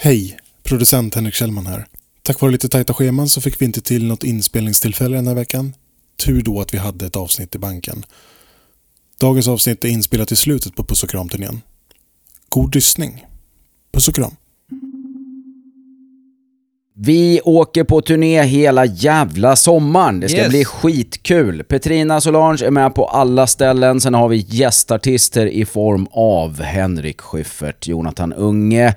Hej! Producent Henrik Kjellman här. Tack vare lite tajta scheman så fick vi inte till något inspelningstillfälle den här veckan. Tur då att vi hade ett avsnitt i banken. Dagens avsnitt är inspelat i slutet på Puss och kram-turnén. God lyssning. Puss och kram. Vi åker på turné hela jävla sommaren. Det ska Yes. bli skitkul. Petrina Solange är med på alla ställen. Sen har vi gästartister i form av Henrik Schyffert, Jonathan Unge,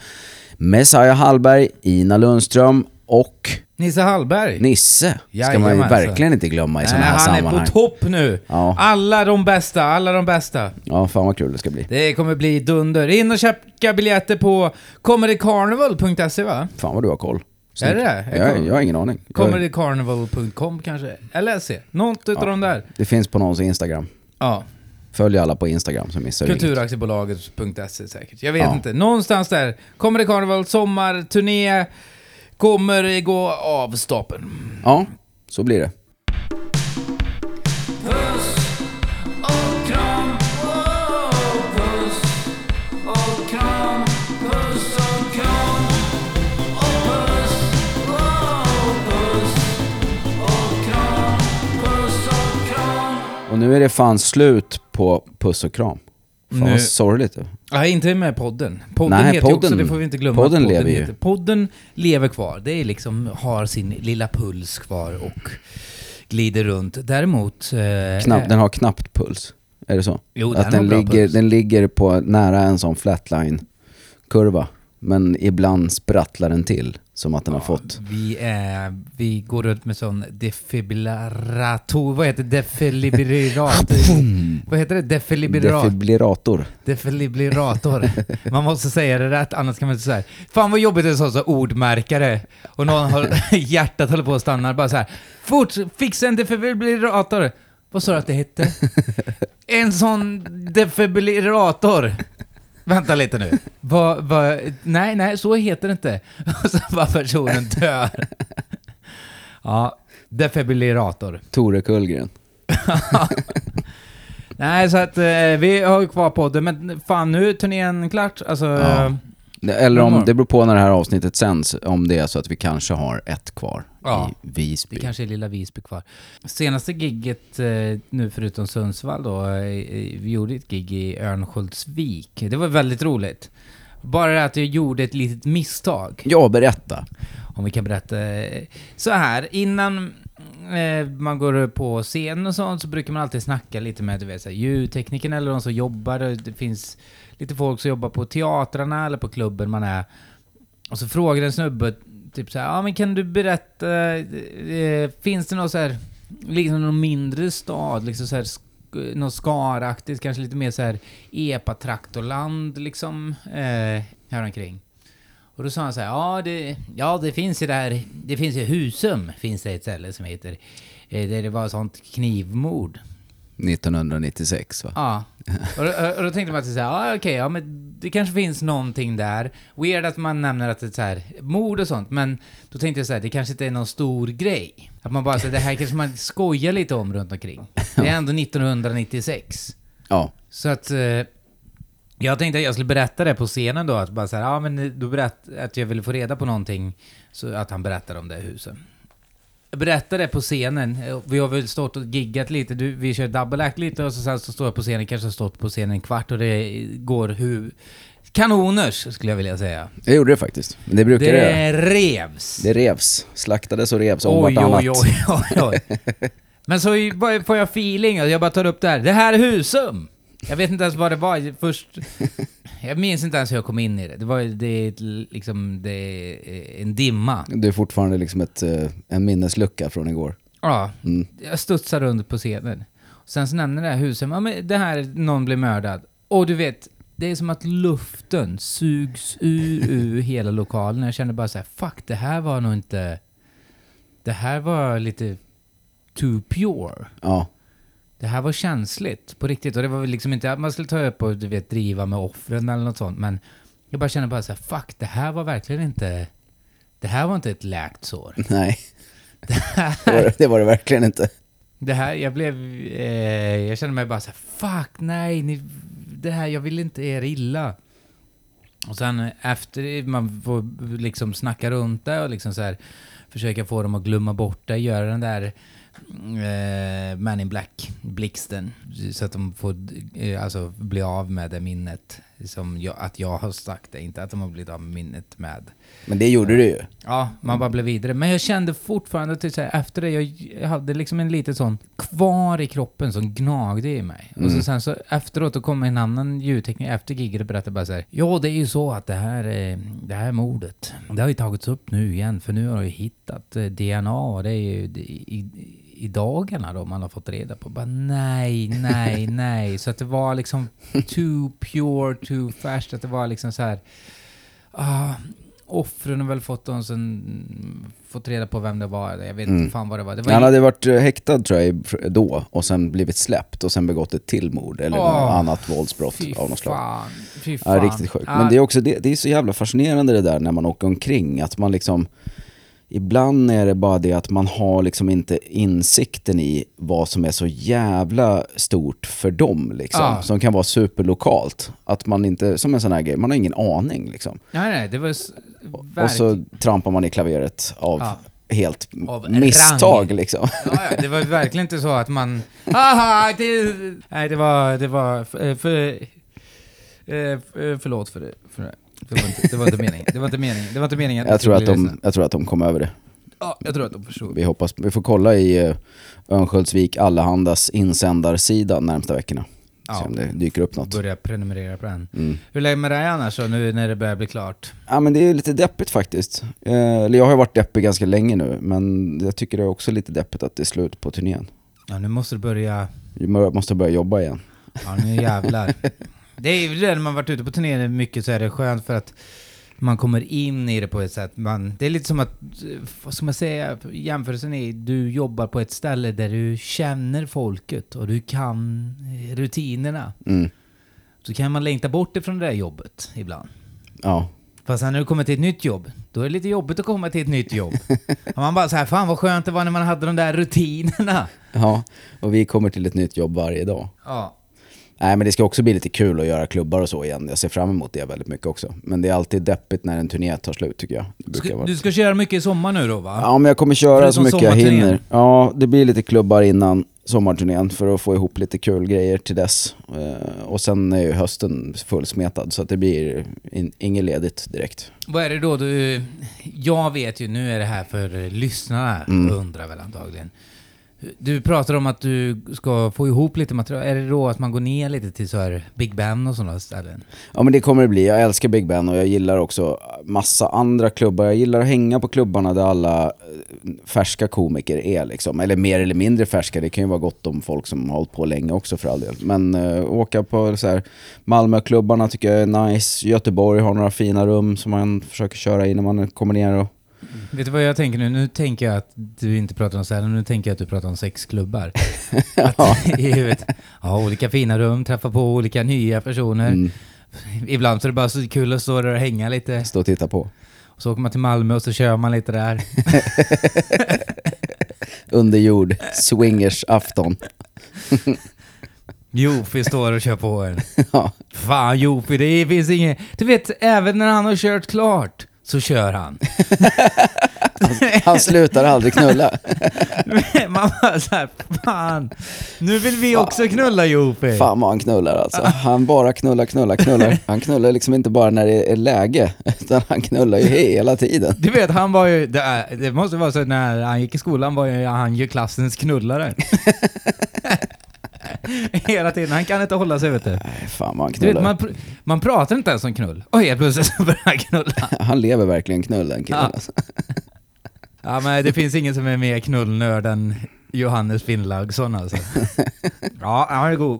Messiah Hallberg, Ina Lundström och Nisse Hallberg. Nisse. Ska man ju Jajamensan. verkligen inte glömma i sådana här han sammanhang. är på topp nu. Ja. Alla de bästa, alla de bästa. Ja, fan vad kul det ska bli. Det kommer bli dunder. In och köpa biljetter på comedycarnival.se va? Fan vad du har koll. Är det det? Jag, jag har ingen aning. Jag, Comedycarnival.com kanske? Eller se. Något utav de där. det finns på någons Instagram. Ja. Följ alla på Instagram så missar du inget. Kulturaktiebolaget.se säkert. Jag vet Ja. inte. Någonstans där. Comedy Carnival, sommarturné. Kommer gå av stapeln. Ja, så blir det. Nu är det fan slut på puss och kram. Fan Nu- vad sorgligt. Ja, inte med podden. Podden Nej, heter ju också, podden- det får vi inte glömma. podden att lever ju. Heter. Podden lever kvar. Det är liksom, har sin lilla puls kvar och glider runt. Däremot... Eh, Knapp, eh, den har knappt puls. Är det så? Jo, att den den, ligger, puls. den ligger på nära en sån flatline-kurva. Men ibland sprattlar den till. Som att den har fått... Vi, är, vi går runt med sån defibrillator... Vad heter det? Defibrillator? vad heter det? Defibrillator? Defibrillator. Defibrillator. Man måste säga det rätt, annars kan man inte säga. Fan vad jobbigt det är så, så ordmärkare. Och någon har hjärtat håller på att stanna. Bara så här. Fort, fixa en defibrillator. Vad sa du att det hette? En sån defibrillator. Vänta lite nu. Vad, vad, nej, nej, så heter det inte. Och så var personen dör. Ja, defibrillator. Tore Kullgren. Nej, så att eh, vi har ju kvar podden, men fan nu är turnén klart. Alltså, Ja. Eller om, det beror på när det här avsnittet sänds, om det är så att vi kanske har ett kvar Ja. i Visby. det kanske är lilla Visby kvar. Senaste gigget eh, nu förutom Sundsvall då, eh, vi gjorde ett gig i Örnsköldsvik. Det var väldigt roligt. Bara det att jag gjorde ett litet misstag. Ja, berätta. Om vi kan berätta. eh, Så här, innan man går på scen och sånt så brukar man alltid snacka lite med du vet, så här, ljudteknikerna eller de som jobbar. Det finns lite folk som jobbar på teatrarna eller på klubben man är. Och så frågar en snubbe typ så här, ja men kan du berätta, eh, finns det någon så här, liksom någon mindre stad, liksom så här, sk- något skaraktigt, kanske lite mer så här epatraktorland liksom, eh, häromkring? Och då sa han så här, ja det, ja det finns ju där, det finns ju Husum, finns det ett ställe som heter, eh, där det var sånt knivmord. 1996 va? Ja. Och då, och då tänkte man att så här, ja okej, ja men det kanske finns någonting där. Weird att man nämner att det är så här, mord och sånt, men då tänkte jag så här, det kanske inte är någon stor grej. Att man bara säger det här kanske man skojar lite om runt omkring. Det är ändå 1996. Ja. Så att... Eh, jag tänkte att jag skulle berätta det på scenen då, att bara så här, ja men då berätt, att jag ville få reda på någonting, så att han berättar om det huset. Jag berättade på scenen, vi har väl stått och giggat lite, du, vi kör double act lite och så sen så står jag på scenen, kanske har stått på scenen en kvart och det går hur... Kanoners, skulle jag vilja säga. Jag gjorde det faktiskt. Men det brukar det. Det revs. Det revs. Slaktades och revs om Oj, vartannat. oj, oj, oj, oj. Men så får jag feeling jag bara tar upp det här. Det här är Husum! Jag vet inte ens vad det var först. Jag minns inte ens hur jag kom in i det. Det var det liksom, det en dimma. Det är fortfarande liksom ett, eh, en minneslucka från igår. Ja, Mm. jag studsar runt på scenen. Sen så nämner det här Husum, ja men det här, någon blir mördad. Och du vet, det är som att luften sugs ur, ur hela lokalen. Jag kände bara så här, fuck, det här var nog inte... Det här var lite too pure. Ja. Det här var känsligt på riktigt. Och det var väl liksom inte att man skulle ta upp och du vet, driva med offren eller något sånt. Men jag bara kände bara så här, fuck, det här var verkligen inte... Det här var inte ett läkt sår. Nej. Det var, det- det var det verkligen inte. Det här, jag blev... Eh, jag kände mig bara så här, fuck, nej, ni, det här, jag vill inte er illa. Och sen efter man får liksom snacka runt det och liksom så här försöka få dem att glömma bort det, göra den där eh, Man in Black-blixten. Så att de får eh, alltså, bli av med det minnet. Som jag, att jag har sagt det, inte att de har blivit av med minnet med. Men det gjorde du ju. Ja, man bara blev vidare. Men jag kände fortfarande till så här, efter det, jag, jag hade liksom en liten sån kvar i kroppen som gnagde i mig. Och så sen så efteråt då kom en annan ljudtekniker efter giget och berättade bara så här. Ja, det är ju så att det här, eh, det här mordet, det har ju tagits upp nu igen, för nu har ju hittat eh, DNA och det är ju i, i, i dagarna då man har fått reda på. Bara nej, nej, nej. Så att det var liksom too pure, too fast. Att det var liksom så här... Ah, offren har väl fått dem sen, fått reda på vem det var. Jag vet inte fan vad det var. Det var Han hade varit eh, häktad tror jag då och sen blivit släppt och sen begått ett till mord eller något Åh, annat våldsbrott Fy av något slag. fan, fy Ja, fan. riktigt sjukt. Ja, Men det är också det, det är så jävla fascinerande det där när man åker omkring. Att man liksom, ibland är det bara det att man har liksom inte insikten i vad som är så jävla stort för dem liksom. Ja. Som kan vara superlokalt. Att man inte, som en sån här grej, man har ingen aning liksom. Nej, nej, det var s- Och så trampar man i klaveret av Ja. helt Av misstag rang. liksom. Ja, ja, det var verkligen inte så att man... Haha, det... Nej, det var... Det var för, för, eh, för, förlåt för det. För det. Det var, inte, det var inte meningen. Det var inte meningen. Det var inte meningen Jag tror, att de, jag tror att de kom över det. Ja, jag tror att de förstod. Vi hoppas, vi får kolla i uh, Örnsköldsvik Allahandas insändarsida närmsta veckorna. Ja. Se om det dyker upp något. Börja prenumerera på den. Mm. Hur länge med dig annars då, nu när det börjar bli klart? Ja men det är lite deppigt faktiskt. Eh, Eller jag har varit deppig ganska länge nu, men jag tycker det är också lite deppigt att det är slut på turnén. Ja, nu måste du börja... Må- måste börja jobba igen. Ja, nu jävlar. Det är ju det när man varit ute på turné mycket så är det skönt för att man kommer in i det på ett sätt. Man, det är lite som att, vad ska man säga, jämförelsen är du jobbar på ett ställe där du känner folket och du kan rutinerna. Mm. Så kan man längta bort ifrån det där jobbet ibland. Ja. Fast sen när du kommer till ett nytt jobb, då är det lite jobbigt att komma till ett nytt jobb. man bara så här, fan vad skönt det var när man hade de där rutinerna. ja, och vi kommer till ett nytt jobb varje dag. Ja. Nej men det ska också bli lite kul att göra klubbar och så igen. Jag ser fram emot det väldigt mycket också. Men det är alltid deppigt när en turné tar slut tycker jag. Ska, vara... du ska köra mycket i sommar nu då va? Ja men jag kommer köra så mycket jag hinner. Ja, det blir lite klubbar innan sommarturnén för att få ihop lite kul grejer till dess. Eh, och sen är ju hösten fullsmetad så att det blir in, inget ledigt direkt. Vad är det då du... Jag vet ju, nu är det här för lyssnarna, Mm. undrar väl antagligen. Du pratar om att du ska få ihop lite material. Är det då att man går ner lite till så här Big Ben och sådana ställen? Ja men det kommer det bli. Jag älskar Big Ben och jag gillar också massa andra klubbar. Jag gillar att hänga på klubbarna där alla eh, färska komiker är liksom. Eller mer eller mindre färska. Det kan ju vara gott om folk som har hållit på länge också för all del. Men uh, åka på så här Malmöklubbarna tycker jag är nice. Göteborg har några fina rum som man försöker köra i när man kommer ner och Vet du vad jag tänker nu? Nu tänker jag att du inte pratar om ställen, nu tänker jag att du pratar om sexklubbar. att, i huvudet, ja, olika fina rum, träffa på olika nya personer. mm, Ibland så är det bara så kul att stå där och hänga lite. stå och titta på. Och så åker man till Malmö och så kör man lite där. Under jord, swingers afton. Jofi står och kör på en. Ja. Fan Jofi, det finns inget... Du vet, även när han har kört klart så kör han. Han slutar aldrig knulla. Man bara såhär, fan. Nu vill vi också knulla Jofi. Fan vad han knullar alltså. Han bara knullar, knullar, knullar. Han knullar liksom inte bara när det är läge, utan han knullar ju hela tiden. Du vet, han var ju... Det, det måste vara så när han gick i skolan var ju han ju klassens knullare. Hela tiden. Han kan inte hålla sig vet du. Nej, fan vad han du vet, knullar. man, pr- man pratar inte ens om knull. Och helt plötsligt så börjar han knulla. Han lever verkligen knull den killen Ja. alltså. Ja men det finns ingen som är mer knullnörd än Johannes Finnlaugsson alltså. Ja, han är god.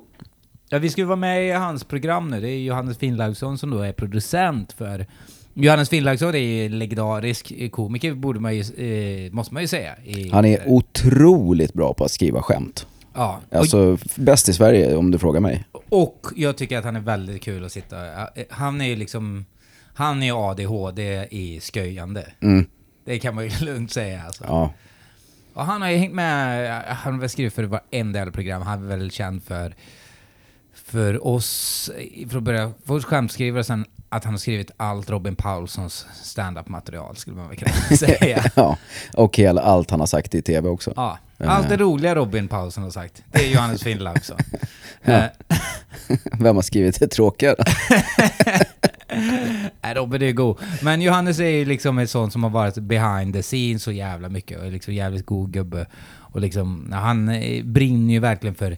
Ja, vi ska ju vara med i hans program nu. Det är Johannes Finnlaugsson som då är producent för... Johannes Finnlaugsson är ju en legendarisk komiker, borde man ju, eh, måste man ju säga. I, Han är otroligt bra på att skriva skämt. Ja, Alltså bäst i Sverige om du frågar mig. och jag tycker att han är väldigt kul att sitta... Han är ju liksom... Han är ADHD i sköjande. Mm. Det kan man ju lugnt säga alltså. Ja. Och han har ju hängt med, han har väl skrivit för varenda jävla program, han är väl känd för för oss, för att börja, först skämtskrivare sen att han har skrivit allt Robin Paulssons stand-up material skulle man väl kunna säga. ja, och hela, allt han har sagt i tv också. Ja, allt det roliga Robin Paulsson har sagt, det är Johannes Finnla också. Ja. Eh, Vem har skrivit det tråkiga då? Nej, Robin är god. Men Johannes är ju liksom ett sånt som har varit behind the scenes så jävla mycket och är liksom jävligt god gubbe. Och liksom, han eh, brinner ju verkligen för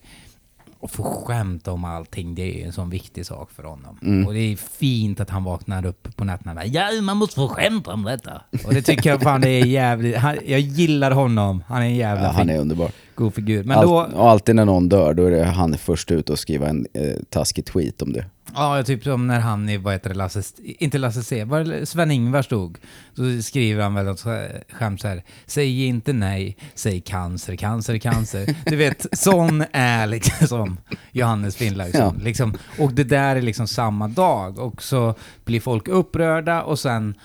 att få skämta om allting. Det är ju en sån viktig sak för honom. Mm. Och det är fint att han vaknar upp på nätterna och bara, Ja, man måste få skämta om detta. Och det tycker jag fan det är jävligt... Han, jag gillar honom. Han är en jävla Ja, han är underbar. god figur. Men Allt, då... och alltid när någon dör, då är det han först ut och skriva en eh, taskig tweet om det. Ja, typ som när han i, vad heter det, Lasse, inte Lasse C, var Sven-Ingvar stod, så skriver han väl något skämt så här, säg inte nej, säg cancer, cancer, cancer. Du vet, sån är liksom Johannes Finnlaugsson. Ja. Liksom, och det där är liksom samma dag, och så blir folk upprörda och sen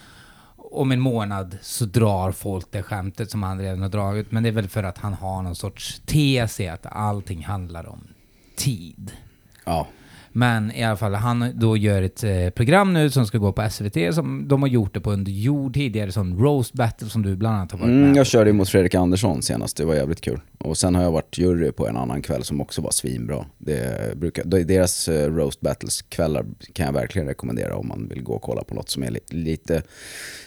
om en månad så drar folk det skämtet som han redan har dragit, men det är väl för att han har någon sorts tes i att allting handlar om tid. Ja. Men i alla fall, han då gör ett eh, program nu som ska gå på SVT, som de har gjort det på under jord tidigare, sån roast battle som du bland annat har varit Mm, med jag på. körde mot Fredrik Andersson senast, det var jävligt kul. Och sen har jag varit jury på en annan kväll som också var svinbra. Det brukar, deras eh, roast battles kvällar kan jag verkligen rekommendera om man vill gå och kolla på något som är li, lite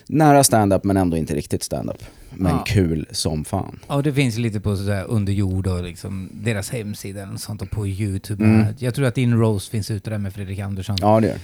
nära stand-up men ändå inte riktigt stand-up. Men Ja. kul som fan. Ja, det finns lite på sådär under jord och liksom deras hemsida och sånt och på YouTube. Mm. Jag tror att din roast finns ute där med Fredrik Andersson. Ja det gör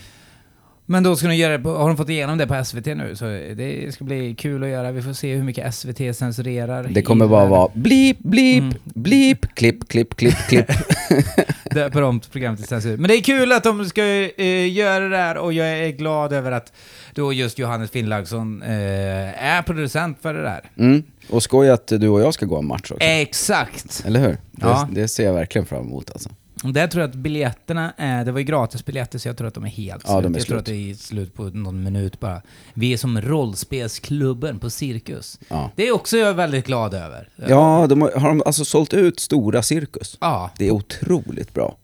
Men då ska de göra det på, har de fått igenom det på SVT nu? Så det ska bli kul att göra. Vi får se hur mycket SVT censurerar. Det kommer bara vara blip, blip, Mm. blip, klipp, klipp, klipp, klipp. De programmet till censur. Men det är kul att de ska eh, göra det här och jag är glad över att då just Johannes Finnlaugsson eh, är producent för det där. Mm. Och skoj att du och jag ska gå en match också. Exakt! Eller hur? Ja. Det, det ser jag verkligen fram emot alltså. Där tror jag att biljetterna är, det var ju gratisbiljetter så jag tror att de är helt Ja, slut. de är jag tror att det är slut på någon minut bara. Vi är som rollspelsklubben på Cirkus. Ja. Det är också jag väldigt glad över. Ja, de har, har de alltså sålt ut stora cirkus? Ja. Det är otroligt bra.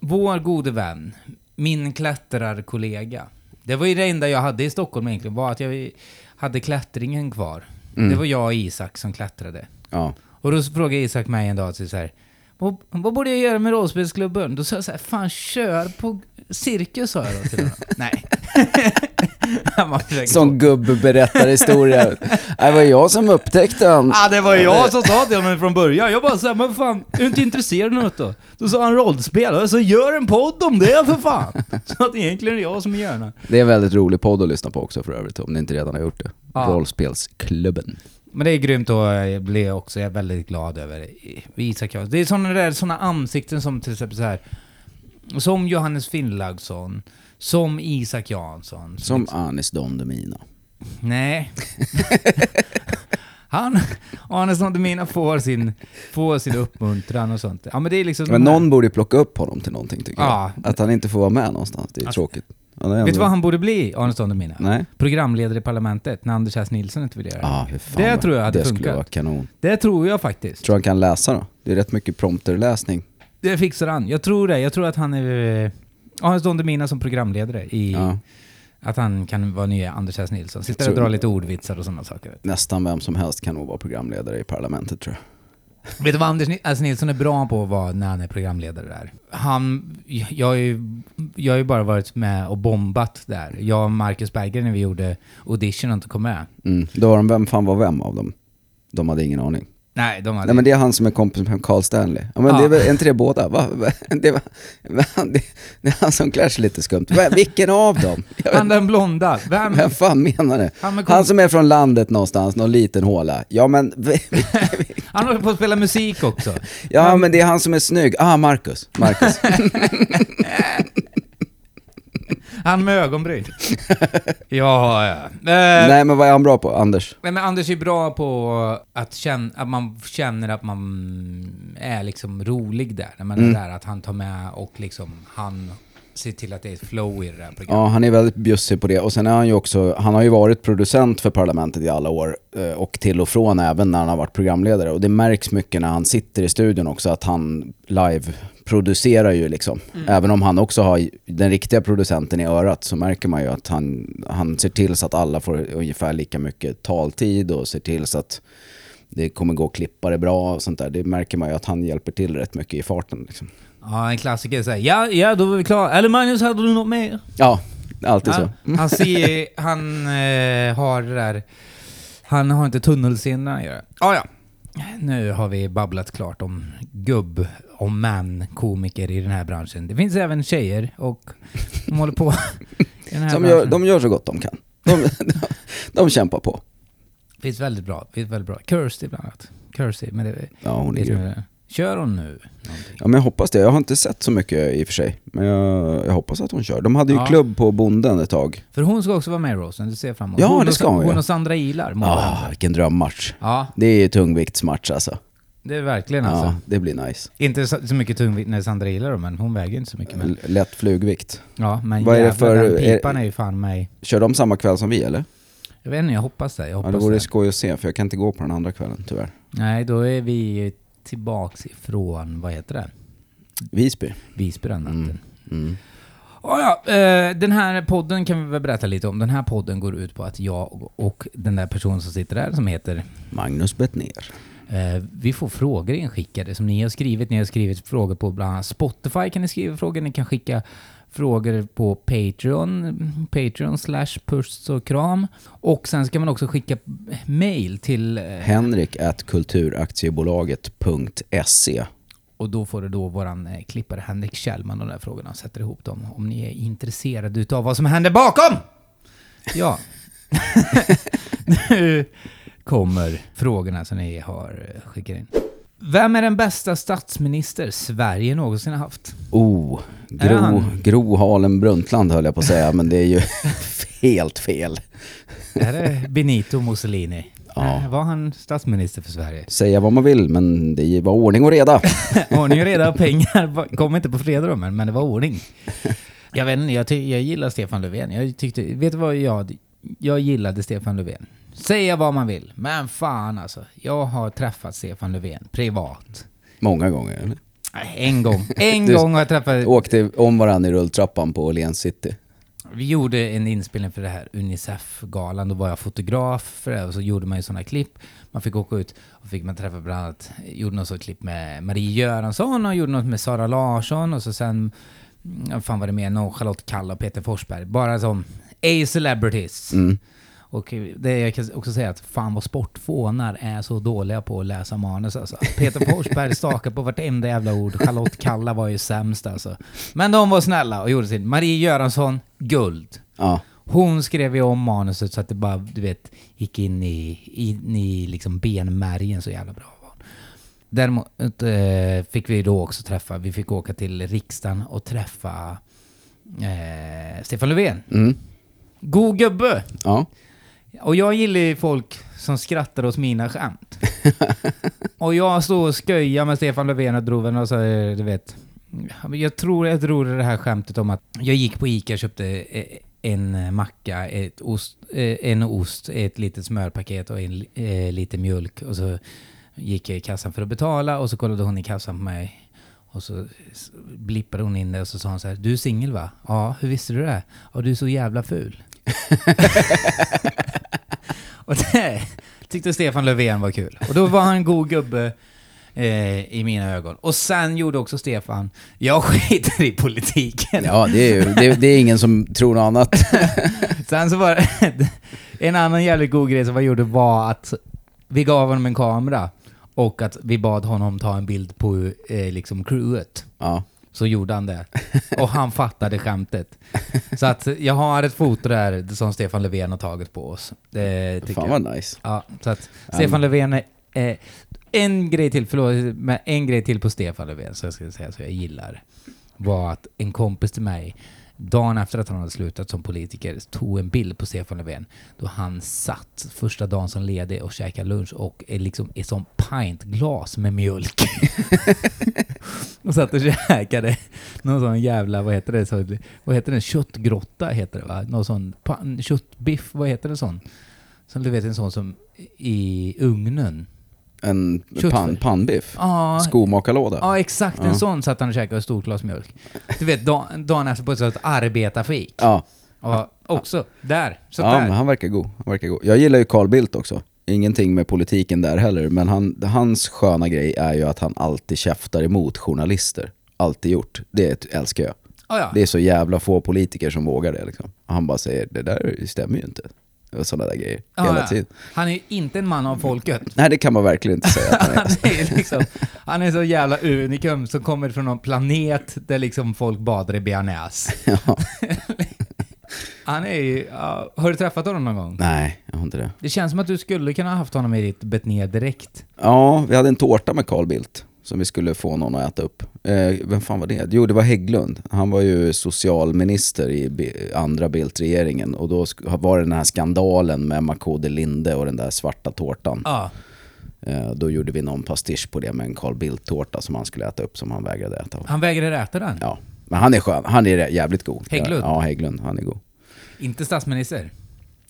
Vår gode vän, min klättrarkollega. Det var ju det enda jag hade i Stockholm egentligen, var att jag hade klättringen kvar. Mm. Det var jag och Isak som klättrade. Ja. Och då frågade Isak mig en dag så här, vad, vad borde jag göra med rollspelsklubben? Då sa jag så här, fan kör på cirkus sa jag då till honom. Nej. Så. Som gubbe berättar historia. Det var jag som upptäckte han. Ja, det var jag som sa till honom från början. Jag bara såhär, men fan, är du inte intresserad av något då? Då sa han rollspel, sa gör en podd om det för fan! Så att egentligen är det jag som gör det. Det är en väldigt rolig podd att lyssna på också för övrigt, om ni inte redan har gjort det. Ja. Rollspelsklubben. Men det är grymt och jag blir också jag är väldigt glad över Isak. Det är sådana där såna ansikten som till exempel så här som Johannes Finnlaugsson, som Isak Jansson. Som Anis Don Demina. Nej. Han, Arne Snodemina får sin, får sin uppmuntran och sånt. Ja men det är liksom... Men de här- någon borde plocka upp honom till någonting tycker Ja. jag. Att han inte får vara med någonstans, det är Alltså, tråkigt. Vet du vad han borde bli, Arne Snodemina? Nej? Programledare i Parlamentet, när Anders S. Nilsson inte vill göra det. Fan Det vad- tror jag hade Det skulle funkat. vara kanon. Det tror jag faktiskt. Tror han kan läsa då? Det är rätt mycket prompterläsning. Det fixar han. Jag tror det. Jag tror att han är... eh, Arne Snodemina som programledare i... Ja. Att han kan vara nya Anders S. Nilsson. Sitter och drar lite ordvitsar och sådana saker. Nästan vem som helst kan nog vara programledare i parlamentet tror jag. Vet du vad Anders alltså Nilsson är bra på att vara när han är programledare där? Han... Jag har ju, jag har ju bara varit med och bombat där. Jag och Marcus Berger när vi gjorde audition och inte kom med. Mm. Då var de, vem fan var vem av dem? De hade ingen aning. Nej, de hade... Nej men det är han som är kompis med Carl Stanley. Ja men Ja. det är väl inte det båda? Va? Det, var, va? det, det är han som klär sig lite skumt. Vilken av dem? Jag Han vet, den blonda. Vem? vem fan menar det? Han Han som är från landet någonstans, någon liten håla. Ja men, Han håller på att spela musik också. ja men det är han som är snygg. Ah, Marcus. Marcus. Han med ögonbryn. ja, ja. Eh, Nej men vad är han bra på? Anders? Nej, men Anders är bra på att, känna, att man känner att man är liksom rolig där. När man är där, att han tar med och liksom han ser till att det är ett flow i det där programmet. Ja, han är väldigt bjussig på det. Och sen är han ju också, han har ju varit producent för Parlamentet i alla år. eh, Och till och från även när han har varit programledare. Och det märks mycket när han sitter i studion också att han live producerar ju liksom. Även om han också har den riktiga producenten i örat så märker man ju att han, han ser till så att alla får ungefär lika mycket taltid och ser till så att det kommer gå att klippa det bra och sånt där. Det märker man ju att han hjälper till rätt mycket i farten. Liksom. Ja, en klassiker säger ja, ja, då var vi klara. Eller Magnus, hade du något mer? Ja, alltid så. Han, ser, han eh, har det där, han har inte tunnelseende att göra. Ah, ja, nu har vi babblat klart om gubb och män komiker i den här branschen. Det finns även tjejer och de håller på i den här Som branschen. gör, de gör så gott de kan. De, de, de kämpar på. Finns väldigt bra, finns väldigt bra. Kirsty bland annat. Kirsty, men det Ja, hon är grym. Kör hon nu? Någonting? Ja men jag hoppas det. Jag har inte sett så mycket i och för sig. Men jag, jag hoppas att hon kör. De hade ju Ja. klubb på Bonden ett tag. För hon ska också vara med i Rosen, du ser fram emot. Ja, hon det och- ska hon Hon ju. och Sandra Ilar mot Ah, varandra. vilken drömmatch. Ja, Det är ju tungviktsmatch alltså. det är verkligen alltså. Ja, det blir nice. Inte så, så mycket tungvikt när Sandra Ilar då, men hon väger inte så mycket. Men, L- Lätt flugvikt. ja, men Vad är det jävlar, för- den pipan är ju fan mig. Kör de samma kväll som vi eller? Jag vet inte, jag hoppas det. Jag Ja, hoppas det vore det. skoj att se för jag kan inte gå på den andra kvällen tyvärr. Nej, då är vi tillbaks ifrån, vad heter det? Visby. Visby den natten. Mm. Mm. Oh, ja, eh, den här podden kan vi väl berätta lite om. Den här podden går ut på att jag och den där personen som sitter där som heter Magnus Bettner. Eh, vi får frågor inskickade som ni har skrivit. Ni har skrivit frågor på bland annat Spotify kan ni skriva frågor. Ni kan skicka frågor på Patreon, Patreon slash puss och kram. Och sen ska man också skicka mail till... eh, Henrik at kulturaktiebolaget.se Och då får du då våran eh, klippare Henrik Kjellman de där frågorna och sätter ihop dem. Om ni är intresserade utav vad som händer bakom! Ja. nu kommer frågorna som ni har eh, skickat in. Vem är den bästa statsminister Sverige någonsin har haft? Oh, Gro, Gro Harlem Brundtland höll jag på att säga, men det är ju helt fel. Är det Benito Mussolini? Ja. Var han statsminister för Sverige? Säga vad man vill, men det var ordning och reda. Ordning och reda och pengar kom inte på fredag då, men det var ordning. Jag vet inte, jag, jag gillar Stefan Löfven. Jag tyckte, vet du vad jag, jag gillade Stefan Löfven. Säga vad man vill, men fan alltså. Jag har träffat Stefan Löfven privat. Många gånger. eller? Nej, En gång. En Du- gång har jag träffat... Åkte om varandra i rulltrappan på Åhléns city. Vi gjorde en inspelning för det här Unicef-galan. Då var jag fotograf för det och så gjorde man ju sådana klipp. Man fick åka ut och fick man träffa bland annat, gjorde något sånt klipp med Marie Göransson och gjorde något med Sara Larsson och så sen, vad fan var det mer, någon Charlotte Kalla och Peter Forsberg. Bara som A-celebrities. Mm. Och det jag kan också säga att fan vad sportfånar är så dåliga på att läsa manus alltså. Peter Forsberg stakade på vartenda jävla ord. Charlotte Kalla var ju sämst alltså. Men de var snälla och gjorde sin. Marie Göransson, guld. Ja, Hon skrev ju om manuset så att det bara, du vet, gick in i, in i liksom benmärgen så jävla bra. Däremot eh, fick vi då också träffa, vi fick åka till riksdagen och träffa eh, Stefan Löfven. mm. God gubbe! ja. Och jag gillar ju folk som skrattar åt mina skämt. och jag stod och sköjade med Stefan Löfven och drog och så, eh, du vet. Jag tror jag drog det här skämtet om att jag gick på Ica och köpte eh, en macka, ett ost, eh, en ost, ett litet smörpaket och en eh, lite mjölk. Och så gick jag i kassan för att betala och så kollade hon i kassan på mig. Och så blippade hon in det och så sa hon så här, du är singel va? Ja, hur visste du det? Ja, du är så jävla ful. Och det tyckte Stefan Löfven var kul. Och då var han en god gubbe eh, i mina ögon. Och sen gjorde också Stefan, jag skiter i politiken. ja det, är ju, det, det är ingen som tror något annat. Sen så var det en annan jävligt god grej som han gjorde var att vi gav honom en kamera och att vi bad honom ta en bild på eh, liksom crewet. Ja, Så gjorde han det. Och han fattade skämtet. Så att jag har ett foto där som Stefan Löfven har tagit på oss. Det tycker fan jag. vad nice. Ja, så att Stefan Löfven är... Eh, en grej till, förlåt, men en grej till på Stefan Löfven, så jag ska säga så jag gillar, var att en kompis till mig, dagen efter att han hade slutat som politiker, tog en bild på Stefan Löfven då han satt första dagen som ledig och käkade lunch och är liksom i sånt pintglas med mjölk. och satt och käkade någon sån jävla, vad heter det, så, vad heter det, köttgrotta heter det va? Någon sån köttbiff, vad heter det sån? Som du vet en sån som i ugnen. En pan, pannbiff. Ja, Skomakarlåda. ja exakt en Ja. sån satt han och käkade och stort glas mjölk. Du vet, dagen dagen efter på ett arbetarfik. Ja, Och också, där. Så ja där. men han verkar god. Han verkar god. Jag gillar ju Carl Bildt också. Ingenting med politiken där heller, men han, hans sköna grej är ju att han alltid käftar emot journalister. Alltid gjort. Det älskar jag. Ja, ja. Det är så jävla få politiker som vågar det liksom. Han bara säger, det där stämmer ju inte. Och sådana där grejer. Ja, hela ja. tiden. Han är ju inte en man av folket. Nej det kan man verkligen inte säga att han är. Han är, liksom, han är så jävla unikum som kommer från någon planet där liksom folk badar i bearnaise. Ja. Han är ju, ja, har du träffat honom någon gång? Nej, jag har inte det. Det känns som att du skulle kunna ha haft honom i ditt betné direkt. Ja, vi hade en tårta med Carl Bildt som vi skulle få någon att äta upp. Eh, vem fan var det? Jo, det var Hägglund. Han var ju socialminister i andra Bildt-regeringen och då var det den här skandalen med Makode Linde och den där svarta tårtan. Ja. Eh, då gjorde vi någon pastisch på det med en Carl Bildt-tårta som han skulle äta upp som han vägrade äta. Han vägrade äta den. Ja, men han är skön. Han är jävligt god. Hägglund? Ja, Hägglund. Han är god. Inte statsminister,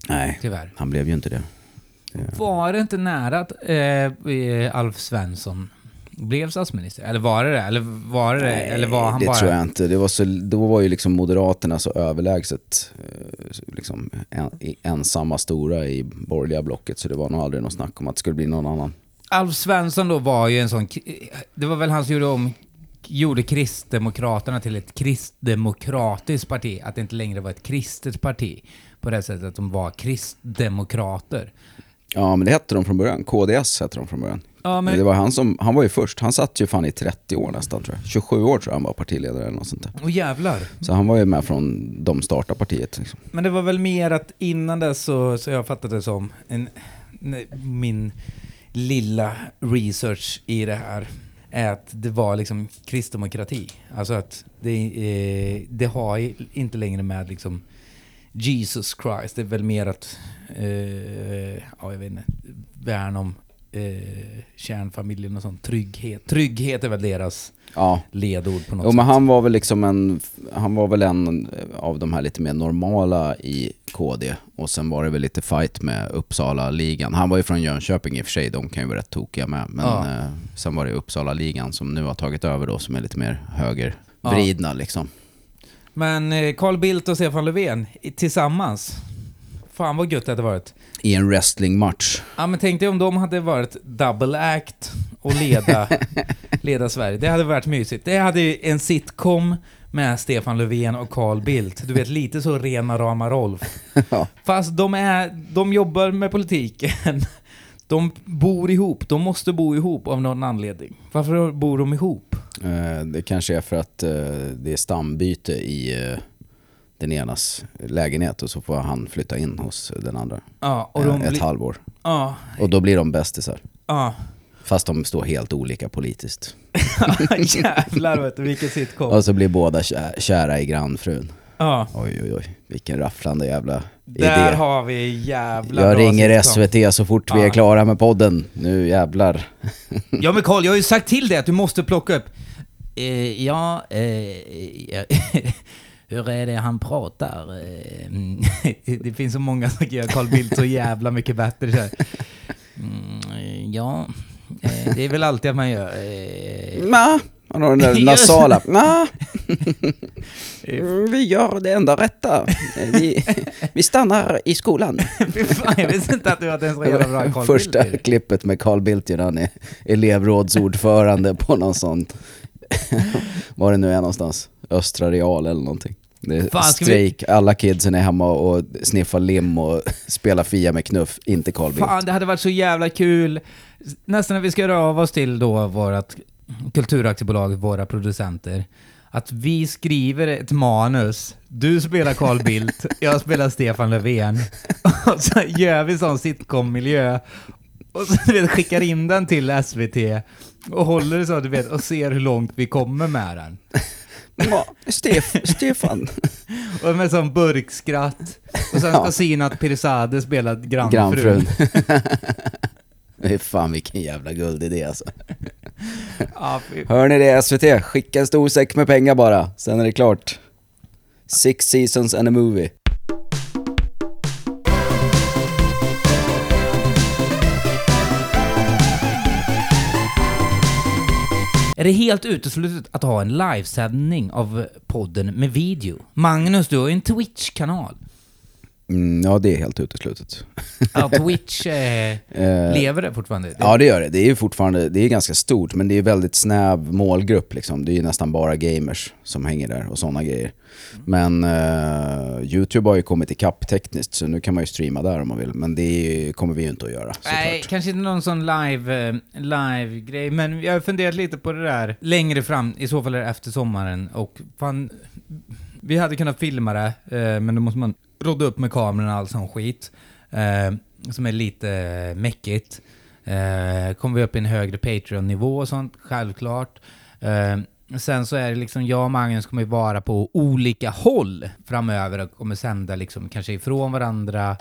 Nej, tyvärr. han blev ju inte det. Var det inte nära att eh, Alf Svensson blev statsminister? Eller var det? Eller var det det? Eller var han det bara... tror jag inte. Det var så, då var ju liksom Moderaterna så överlägset eh, liksom en, ensamma stora i borgerliga blocket så det var nog aldrig något snack om att det skulle bli någon annan. Alf Svensson då var ju en sån... Det var väl han som gjorde om... Gjorde Kristdemokraterna till ett kristdemokratiskt parti. Att det inte längre var ett kristet parti. På det sättet att de var kristdemokrater. Ja men det hette de från början. KDS hette de från början. Ja, men... Det var han som, han var ju först. Han satt ju fan i 30 år nästan tror jag. 27 år tror jag han var partiledare eller något sånt där. Åh jävlar. Så han var ju med från de startade partiet. Liksom. Men det var väl mer att innan dess så, så jag fattade det som en, min lilla research i det här är att det var liksom kristdemokrati. Alltså att det, eh, det har inte längre med liksom Jesus Christ. Det är väl mer att, eh, ja jag vet inte, värna om eh, kärnfamiljen och sånt. Trygghet. Trygghet är väl deras Ja, ledord på något Jo sätt. men han var väl liksom en, han var väl en av de här lite mer normala i KD och sen var det väl lite fight med Uppsala-ligan. Han var ju från Jönköping i och för sig, de kan ju vara rätt tokiga med. Men Ja. eh, sen var det Uppsala-ligan som nu har tagit över då som är lite mer högervridna liksom. Men eh, Carl Bildt och Stefan Löfven tillsammans. Fan vad gött det hade varit. I en wrestlingmatch. Ja men tänk dig om de hade varit double act och leda, leda Sverige. Det hade varit mysigt. Det hade ju en sitcom med Stefan Löfven och Carl Bildt. Du vet, lite så rena rama Rolf. Ja. Fast de, är, de jobbar med politiken. De bor ihop. De måste bo ihop av någon anledning. Varför bor de ihop? Eh, det kanske är för att eh, det är stambyte i eh, den enas lägenhet och så får han flytta in hos den andra. Ja, och Eh, de ett blir... halvår. Ja, Och då blir de bästisar. ja. Fast de står helt olika politiskt. Jävlar vet du, vilken sitcom. Och så blir båda kä- kära i grannfrun. Ja. Oj oj oj, vilken rafflande jävla Där idé. har vi jävla Jag ringer sitcom. SVT så fort vi är Ja. klara med podden. Nu jävlar. Ja men Carl, jag har ju sagt till dig att du måste plocka upp... Eh, ja, eh, ja, hur är det han pratar? Eh, mm, det finns så många som kan göra Carl Bildt så jävla mycket bättre. Så här. Mm, eh, ja, eh, det är väl alltid att man gör. Eh, Ma, han har den där nasala. Ma. Mm, Vi gör det enda rätta. Vi, vi stannar i skolan. fan, jag visste inte att du hade en så jävla bra Carl Första Bildt. klippet med Carl Bildt, ju när han är elevrådsordförande på någon sån, var det nu är någonstans, Östra Real eller någonting. Fan, ska vi- strejk, alla kidsen är hemma och sniffar lim och spelar Fia med knuff, inte Carl Bildt. Fan, det hade varit så jävla kul. Nästan när vi ska göra av oss till då vårt kulturaktiebolag, våra producenter. Att vi skriver ett manus, du spelar Carl Bildt, jag spelar Stefan Löfven. Och så gör vi sån sitcom-miljö. Och så vet, skickar in den till SVT och håller det så du vet och ser hur långt vi kommer med den. Ja, Stef, Stefan. Och med sån burkskratt. Och sen ska Ja. Sinat Pirzadeh spela grannfrun. Är fan vilken jävla guldidé alltså. Ja, fy- Hör ni det SVT? Skicka en stor säck med pengar bara, sen är det klart. Six seasons and a movie. Är det helt uteslutet att ha en livesändning av podden med video? Magnus, du har ju en Twitch-kanal. Mm, ja, det är helt uteslutet. Ja, Twitch eh, Eh, lever det fortfarande? Det, Ja det gör det. Det är fortfarande det är ganska stort men det är väldigt snäv målgrupp liksom. Det är ju nästan bara gamers som hänger där och sådana grejer. Men eh, Youtube har ju kommit ikapp tekniskt så nu kan man ju streama där om man vill. Men det kommer vi ju inte att göra Nej, såklart. kanske inte någon sån live, eh, live-grej, men jag har funderat lite på det där längre fram, i så fall är det efter sommaren, och fan, vi hade kunnat filma det, eh, men då måste man rodda upp med kamerorna och all sån skit, eh, som är lite mäckigt. Eh, kommer vi upp i en högre Patreon-nivå och sånt, självklart. Eh, Sen så är det liksom, jag och Magnus kommer ju vara på olika håll framöver och kommer sända liksom kanske ifrån varandra,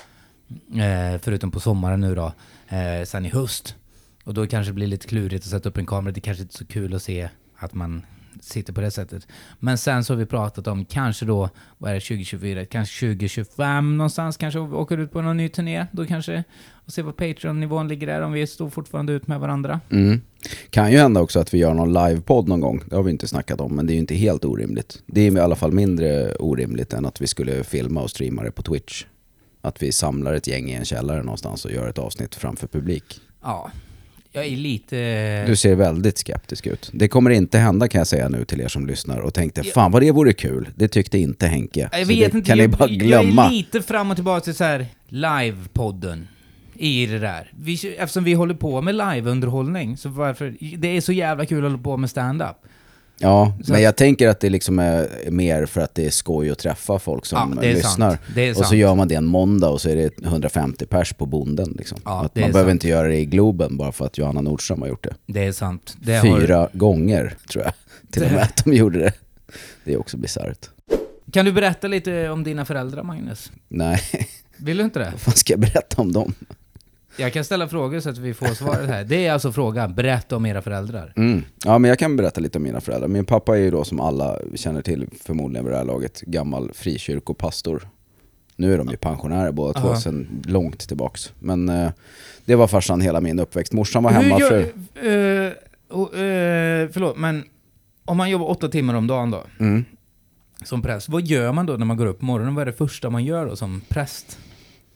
eh, förutom på sommaren nu då, eh, sen i höst. Och då kanske det blir lite klurigt att sätta upp en kamera, det kanske inte är så kul att se att man sitter på det sättet. Men sen så har vi pratat om kanske då, vad är det, 2024, kanske 2025 någonstans, kanske vi åker ut på någon ny turné då kanske, och se vad Patreon-nivån ligger där, om vi står fortfarande ut med varandra. Mm. Kan ju hända också att vi gör någon livepodd någon gång. Det har vi inte snackat om men det är ju inte helt orimligt. Det är i alla fall mindre orimligt än att vi skulle filma och streama det på Twitch. Att vi samlar ett gäng i en källare någonstans och gör ett avsnitt framför publik. Ja, jag är lite... Du ser väldigt skeptisk ut. Det kommer inte hända kan jag säga nu till er som lyssnar och tänkte fan vad det vore kul. Det tyckte inte Henke. Jag vet inte, kan ni jag, bara jag glömma. är lite fram och tillbaka till så här live-podden i det där. Vi, eftersom vi håller på med live-underhållning, så varför... Det är så jävla kul att hålla på med stand-up. Ja, Så men jag tänker att det liksom är mer för att det är skoj att träffa folk som Ja, det är lyssnar. och så gör man det en måndag och så är det 150 pers på bonden. Liksom. Ja, att man behöver sant. inte göra det i Globen bara för att Johanna Nordström har gjort det. Det är sant. Det har- Fyra gånger tror jag till och med att de gjorde det. Det är också bisarrt. Kan du berätta lite om dina föräldrar, Magnus? Nej, Vill du inte det? vad fan ska jag berätta om dem? Jag kan ställa frågor så att vi får svaret här. Det är alltså frågan. Berätta om era föräldrar. Mm. Ja, men jag kan berätta lite om mina föräldrar. Min pappa är ju då som alla känner till förmodligen vid det här laget, gammal frikyrkopastor. Nu är de ju pensionärer båda två sedan långt tillbaks. Men eh, det var farsan hela min uppväxt. Morsan var hemma för... och, eh, förlåt, men om man jobbar åtta timmar om dagen då, Mm. som präst, vad gör man då när man går upp på morgonen? Vad är det första man gör då som präst?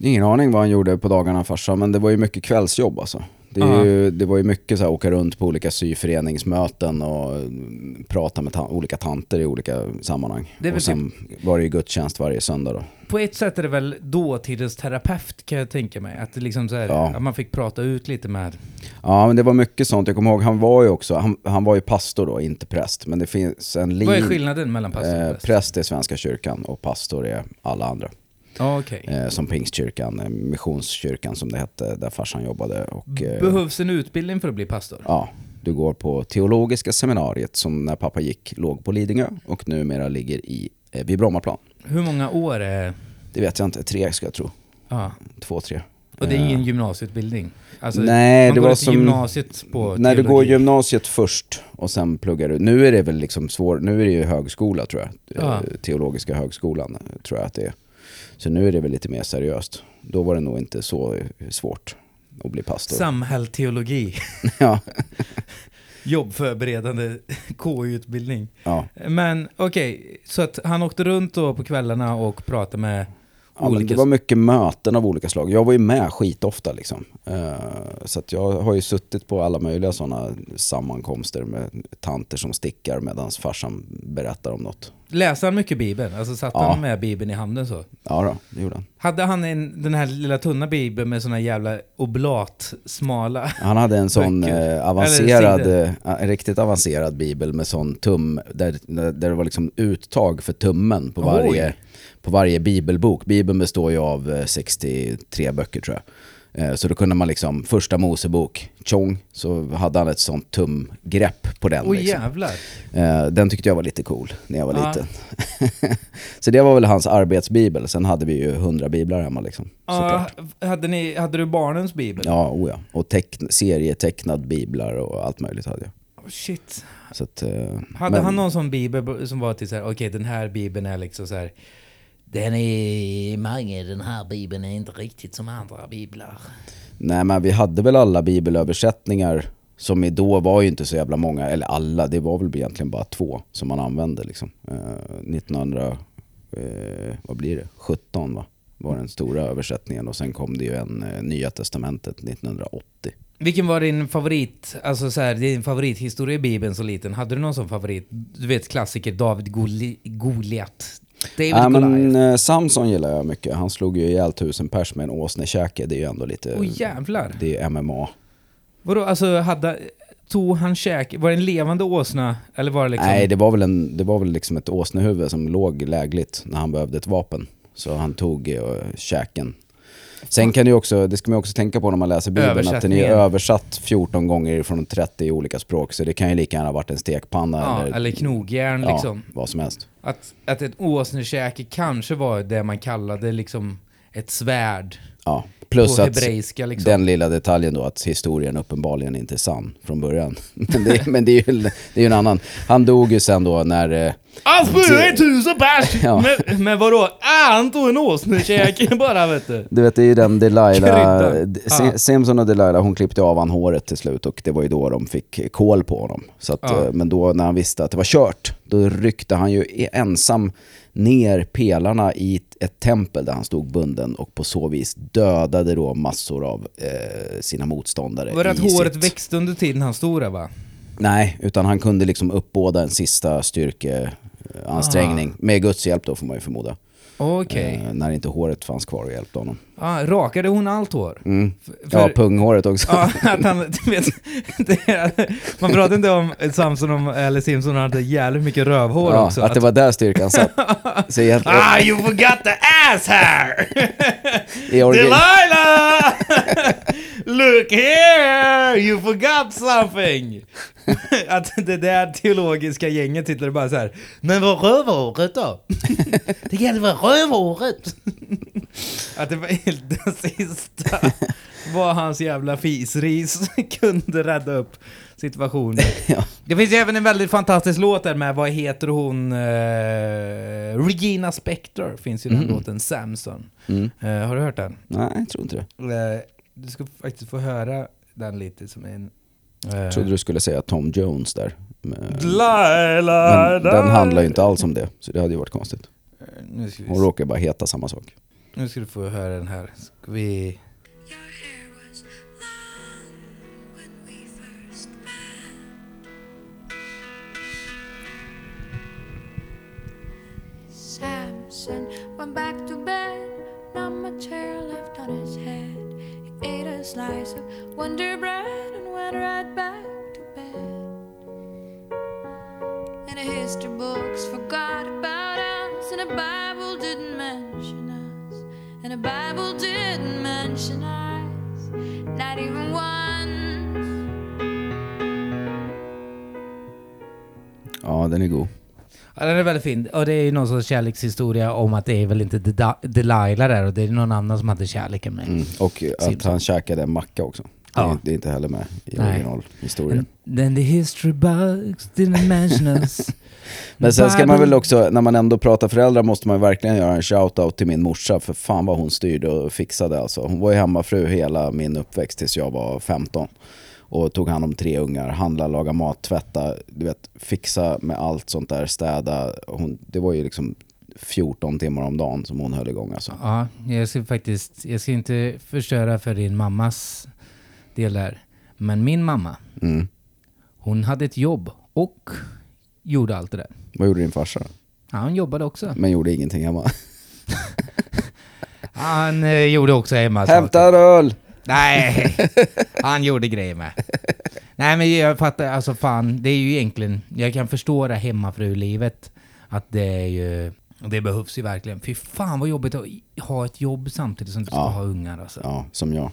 Ingen aning vad han gjorde på dagarna farsan, men det var ju mycket kvällsjobb alltså. Det, ju, det var ju mycket så här, åka runt på olika syföreningsmöten och mm, prata med ta- olika tanter i olika sammanhang. Det är väl och sen var det ju gudstjänst varje söndag då. På ett sätt är det väl dåtidens terapeut kan jag tänka mig. Att, det liksom så här, Ja. att man fick prata ut lite med... Ja men det var mycket sånt. Jag kommer ihåg, han var ju också, han, han var ju pastor då, inte präst. Men det finns en lin... Vad är skillnaden mellan pastor och Eh, präst? präst är Svenska kyrkan och pastor är alla andra. Okej. Eh, som Pingstkyrkan, eh, Missionskyrkan som det hette, där farsan jobbade. Och, eh, Behövs en utbildning för att bli pastor? Ja, du går på teologiska seminariet som när pappa gick låg på Lidingö och numera ligger i, eh, vid Brommaplan. Hur många år är... Det vet jag inte, tre ska jag tro. Ja. Två, tre. Och det är ingen gymnasieutbildning? Alltså, Nej, det var som- gymnasiet på När du går gymnasiet först och sen pluggar du. Nu är det väl liksom svår, nu är det ju högskola tror jag. Ja. Eh, Teologiska högskolan tror jag att det är. Så nu är det väl lite mer seriöst. Då var det nog inte så svårt att bli pastor. Samhällsteologi. ja, Jobbförberedande KU-utbildning. ja. Men okej, så att han åkte runt då på kvällarna och pratade med Ja, olika... det var mycket möten av olika slag. Jag var ju med skitofta liksom. Eh, Så att jag har ju suttit på alla möjliga sådana sammankomster med tanter som stickar medan farsan berättar om något. Läste han mycket Bibeln? Alltså satt Ja. han med Bibeln i handen så? Ja då, det gjorde han. Hade han en, den här lilla tunna Bibeln med såna jävla oblat, smala... Han hade en sån eh, avancerad, eh, riktigt avancerad bibel med sån tum, där, där det var liksom uttag för tummen på varje, Oj. På varje bibelbok. Bibeln består ju av eh, 63 böcker tror jag. Eh, Så då kunde man liksom, första Mosebok, tjong, så hade han ett sånt tumgrepp på den. Oj liksom. jävlar! Eh, Den tyckte jag var lite cool när jag var Ja. liten. så det var väl hans arbetsbibel. Sen hade vi ju hundra biblar hemma liksom. Ja, såklart. hade, ni, hade du barnens Bibel? Ja, oh ja. Och teckn- serietecknad biblar och allt möjligt hade jag. Oh, shit. Så att, eh, Hade men- han någon sån bibel som var till så här, okej den här bibeln är liksom så här. Den är, Mange, den här bibeln är inte riktigt som andra biblar. Nej men vi hade väl alla bibelöversättningar Som i då var ju inte så jävla många, eller alla, det var väl egentligen bara två som man använde liksom. Eh, 1900, eh, vad blir det, 17 va? Var den stora översättningen och sen kom det ju en eh, Nya Testamentet 1980. Vilken var din favorit, alltså så här, din favorithistoria i Bibeln så liten? Hade du någon sån favorit? Du vet klassiker David Goli- Goliat. David Ja, men, eh, Samson gillar jag mycket. Han slog ju ihjäl tusen pers med en åsnekäke. Det är ju ändå lite... Åh jävlar. det är MMA. Vadå, alltså hade... Tog han käk? Var det en levande åsna? Eller var det liksom... Nej, det var väl, en, det var väl liksom ett åsnehuvud som låg lägligt när han behövde ett vapen. Så han tog uh, käken. Sen kan det ju också, det ska man också tänka på när man läser Bibeln, att den är översatt 14 gånger från 30 olika språk. Så det kan ju lika gärna ha varit en stekpanna ja, eller, eller knogjärn ja, liksom. vad som helst. Att, att ett åsnekäke kanske var det man kallade liksom ett svärd. Ja. Plus på att hebreiska liksom. den lilla detaljen då att historien uppenbarligen inte är sann från början. Men det, men det är ju det är en annan. Han dog ju sen då när... eh, Han spöade tusen pers! Ja. Men, men vadå? Ah, han tog en åsnekäke bara vet du. Du vet det är ju den Delilah, Ja. Simpson och Delilah hon klippte av han håret till slut och det var ju då de fick kol på honom. Så att, Ja. eh, Men då när han visste att det var kört, då ryckte han ju ensam ner pelarna i ett- tempel där han stod bunden och på så vis dödade då massor av eh, sina motståndare. Var det att håret sitt- växte under tiden han stod där va? Nej, utan han kunde liksom uppbåda en sista styrkeansträngning. Med Guds hjälp då får man ju förmoda. Okej. Eh, när inte håret fanns kvar och hjälpte honom. Ah, rakade hon allt hår? Mm. För- Ja, punghåret också. Ja, att han, du vet, det man pratar inte om Samson om, eller Simpson hade jävligt mycket rövhår Ja, också. att det var där styrkan satt. Så egentligen, Ah, you forgot the ass hair! Delilah! Look here! You forgot something! att det där teologiska gänget sitter bara så här. Men vad rövhåret då? det gäller väl rövhåret? att det var helt det sista vad hans jävla fisris kunde rädda upp situationen. Ja. Det finns ju även en väldigt fantastisk låt där med, vad heter hon? Eh, Regina Spektor finns ju den Mm. låten, Samson. Mm. Eh, har du hört den? Nej, jag tror inte det. Eh, du ska faktiskt få höra den lite som en... Eh, Jag trodde du skulle säga Tom Jones där. Men, men den handlar ju inte alls om det, så det hade ju varit konstigt. Eh, Nu ska, Hon råkar bara heta samma sak. nu ska du få höra den här. Ska vi... Samson went back to bed, not much hair left on his head. Ate a slice of Wonder Bread and went right back to bed. And the history books forgot about us, and the Bible didn't mention us. And the Bible didn't mention us, not even once. Ja, den är god. Ja, den är väldigt fin. Och det är ju någon sorts kärlekshistoria om att det är väl inte Delilah där och det är någon annan som hade kärleken med. Mm. Och att Simpson. han käkade en macka också. Det är, Ja. det är inte heller med i originalhistorien. Then the history books didn't mention us. Men sen ska man väl också, när man ändå pratar föräldrar måste man verkligen göra en shout-out till min morsa. För fan vad hon styrde och fixade alltså. Hon var ju hemmafru hela min uppväxt tills jag var 15. Och tog hand om tre ungar, handla, laga mat, tvätta, du vet, fixa med allt sånt där, städa. Hon, det var ju liksom 14 timmar om dagen som hon höll igång alltså. Ja, jag ska faktiskt, jag ska inte förstöra för din mammas del där. Men min mamma, Mm. hon hade ett jobb och gjorde allt det där. Vad gjorde din farsa? Ja, han jobbade också. Men gjorde ingenting hemma. Han eh, gjorde också hemma. Hämta en öl! Nej, han gjorde grejer med. Nej men jag fattar, alltså fan, det är ju egentligen, jag kan förstå det hemmafrulivet. Att det är ju, det behövs ju verkligen. Fy fan vad jobbigt att ha ett jobb samtidigt som du ska Ja. ha ungar alltså. Ja, Ja, som jag.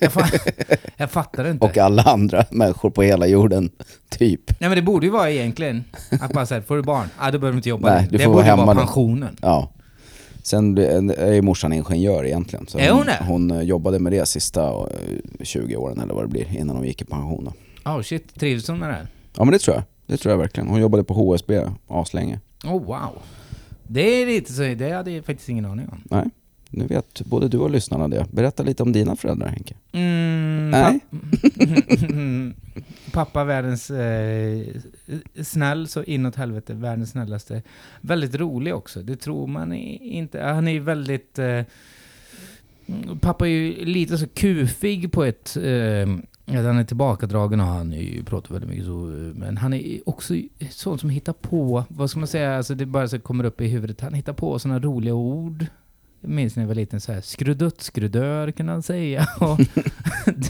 jag, fa- jag fattar det inte. Och alla andra människor på hela jorden, typ. Nej men det borde ju vara egentligen, att bara säga, får du barn? Ja, då behöver du inte jobba. Nej, du det får borde vara ju hemma vara då. pensionen. Ja. Sen är ju morsan ingenjör egentligen. Så Är hon det? Hon eh, jobbade med det sista eh, 20 åren eller vad det blir innan hon gick i pension. Då. Oh shit, trivs hon med det? Ja men det tror jag. Det tror jag verkligen. Hon jobbade på HSB aslänge. Oh wow. Det är lite så, det hade jag faktiskt ingen aning om. Nej, nu vet både du och lyssnarna det. Berätta lite om dina föräldrar Henke. Mm, Nej. papp- Pappa världens eh, snäll så inåt helvete, världens snällaste. Väldigt rolig också, det tror man inte. Han är ju väldigt... Eh, pappa är ju lite så kufig på ett... Eh, han är tillbakadragen och han är ju, pratar väldigt mycket så. Men han är också sån som hittar på, vad ska man säga, alltså det bara så kommer upp i huvudet. Han hittar på sådana roliga ord. Jag minns när jag var liten så här, skrudutt, skrudör kan han säga. Och,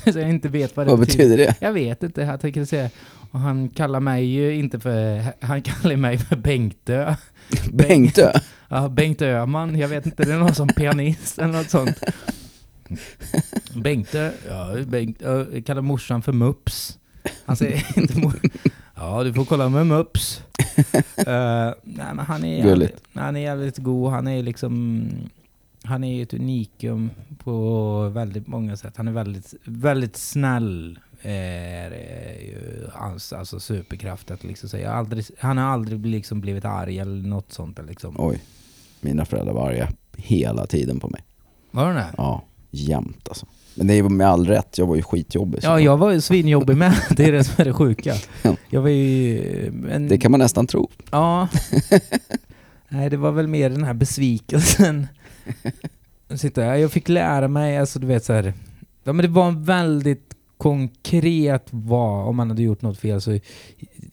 så jag inte vet vad det Vad betyder det? jag vet inte, jag tänker säga. Och han kallar mig ju inte för... Han kallar mig för Bengtö. Bengtö? Ja, Bengt Öhman. Jag vet inte, det är någon som pianist eller något sånt. Bengtö, ja, Bengt, jag kallar morsan för Mups. Han säger inte mor... Ja, du får kolla med Mups. Eh, nej, men han är, jävligt, han är jävligt god. Han är liksom... Han är ett unikum på väldigt många sätt. Han är väldigt, väldigt snäll. Är, är ju hans alltså, superkraft att liksom säga. Aldrig, han har aldrig liksom blivit arg eller något sånt. Liksom. Oj. Mina föräldrar var arga hela tiden på mig. Var det det? Ja, jämt alltså. Men det är ju med all rätt, jag var ju skitjobbig. Ja, jag var ju svinjobbig med. Det är det som är det sjuka. Ja. Jag var ju... Men, Det kan man nästan tro. Ja. Nej, det var väl mer den här besvikelsen. Sitta här. Jag fick lära mig, alltså du vet så här. Ja, men det var en väldigt konkret vad, om man hade gjort något fel så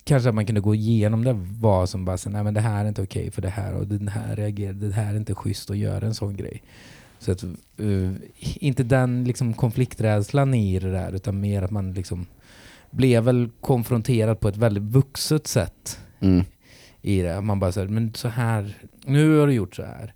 kanske att man kunde gå igenom det vad som bara så, nej men det här är inte okej för det här och den här reagerade, det här är inte schysst att göra en sån grej. Så att, eh, inte den liksom konflikträdslan i det där utan mer att man liksom blev väl konfronterad på ett väldigt vuxet sätt Mm. i det. Man bara säger, men så här, nu har du gjort så här.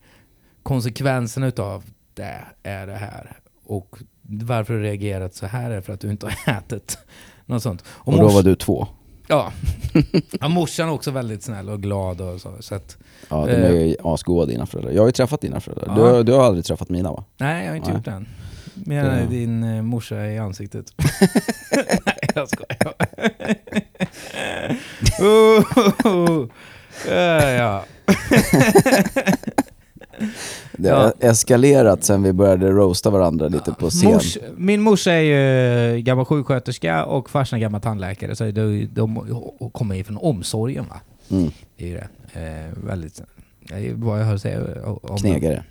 Konsekvenserna utav det är det här. Och varför du reagerat så här är för att du inte har ätit. Något sånt. Och då mors- var du två. Ja. ja. Morsan är också väldigt snäll och glad och så. så att, Ja, de är ju asgoda dina föräldrar. Jag har ju träffat dina föräldrar. Du, Ja. har- du har aldrig träffat mina va? nej, jag har inte Nej. gjort det än. Mer än din eh, morsa i ansiktet. nej, jag skojar. oh, ja, ja. Det har eskalerat sen vi började roasta varandra lite på scen. Mors, min morsa är ju gammal sjuksköterska och farsan är gammal tandläkare. Så de, de kommer ju från omsorgen va. Mm. Det är ju det. Eh, väldigt... Vad jag har att säga om Knegare.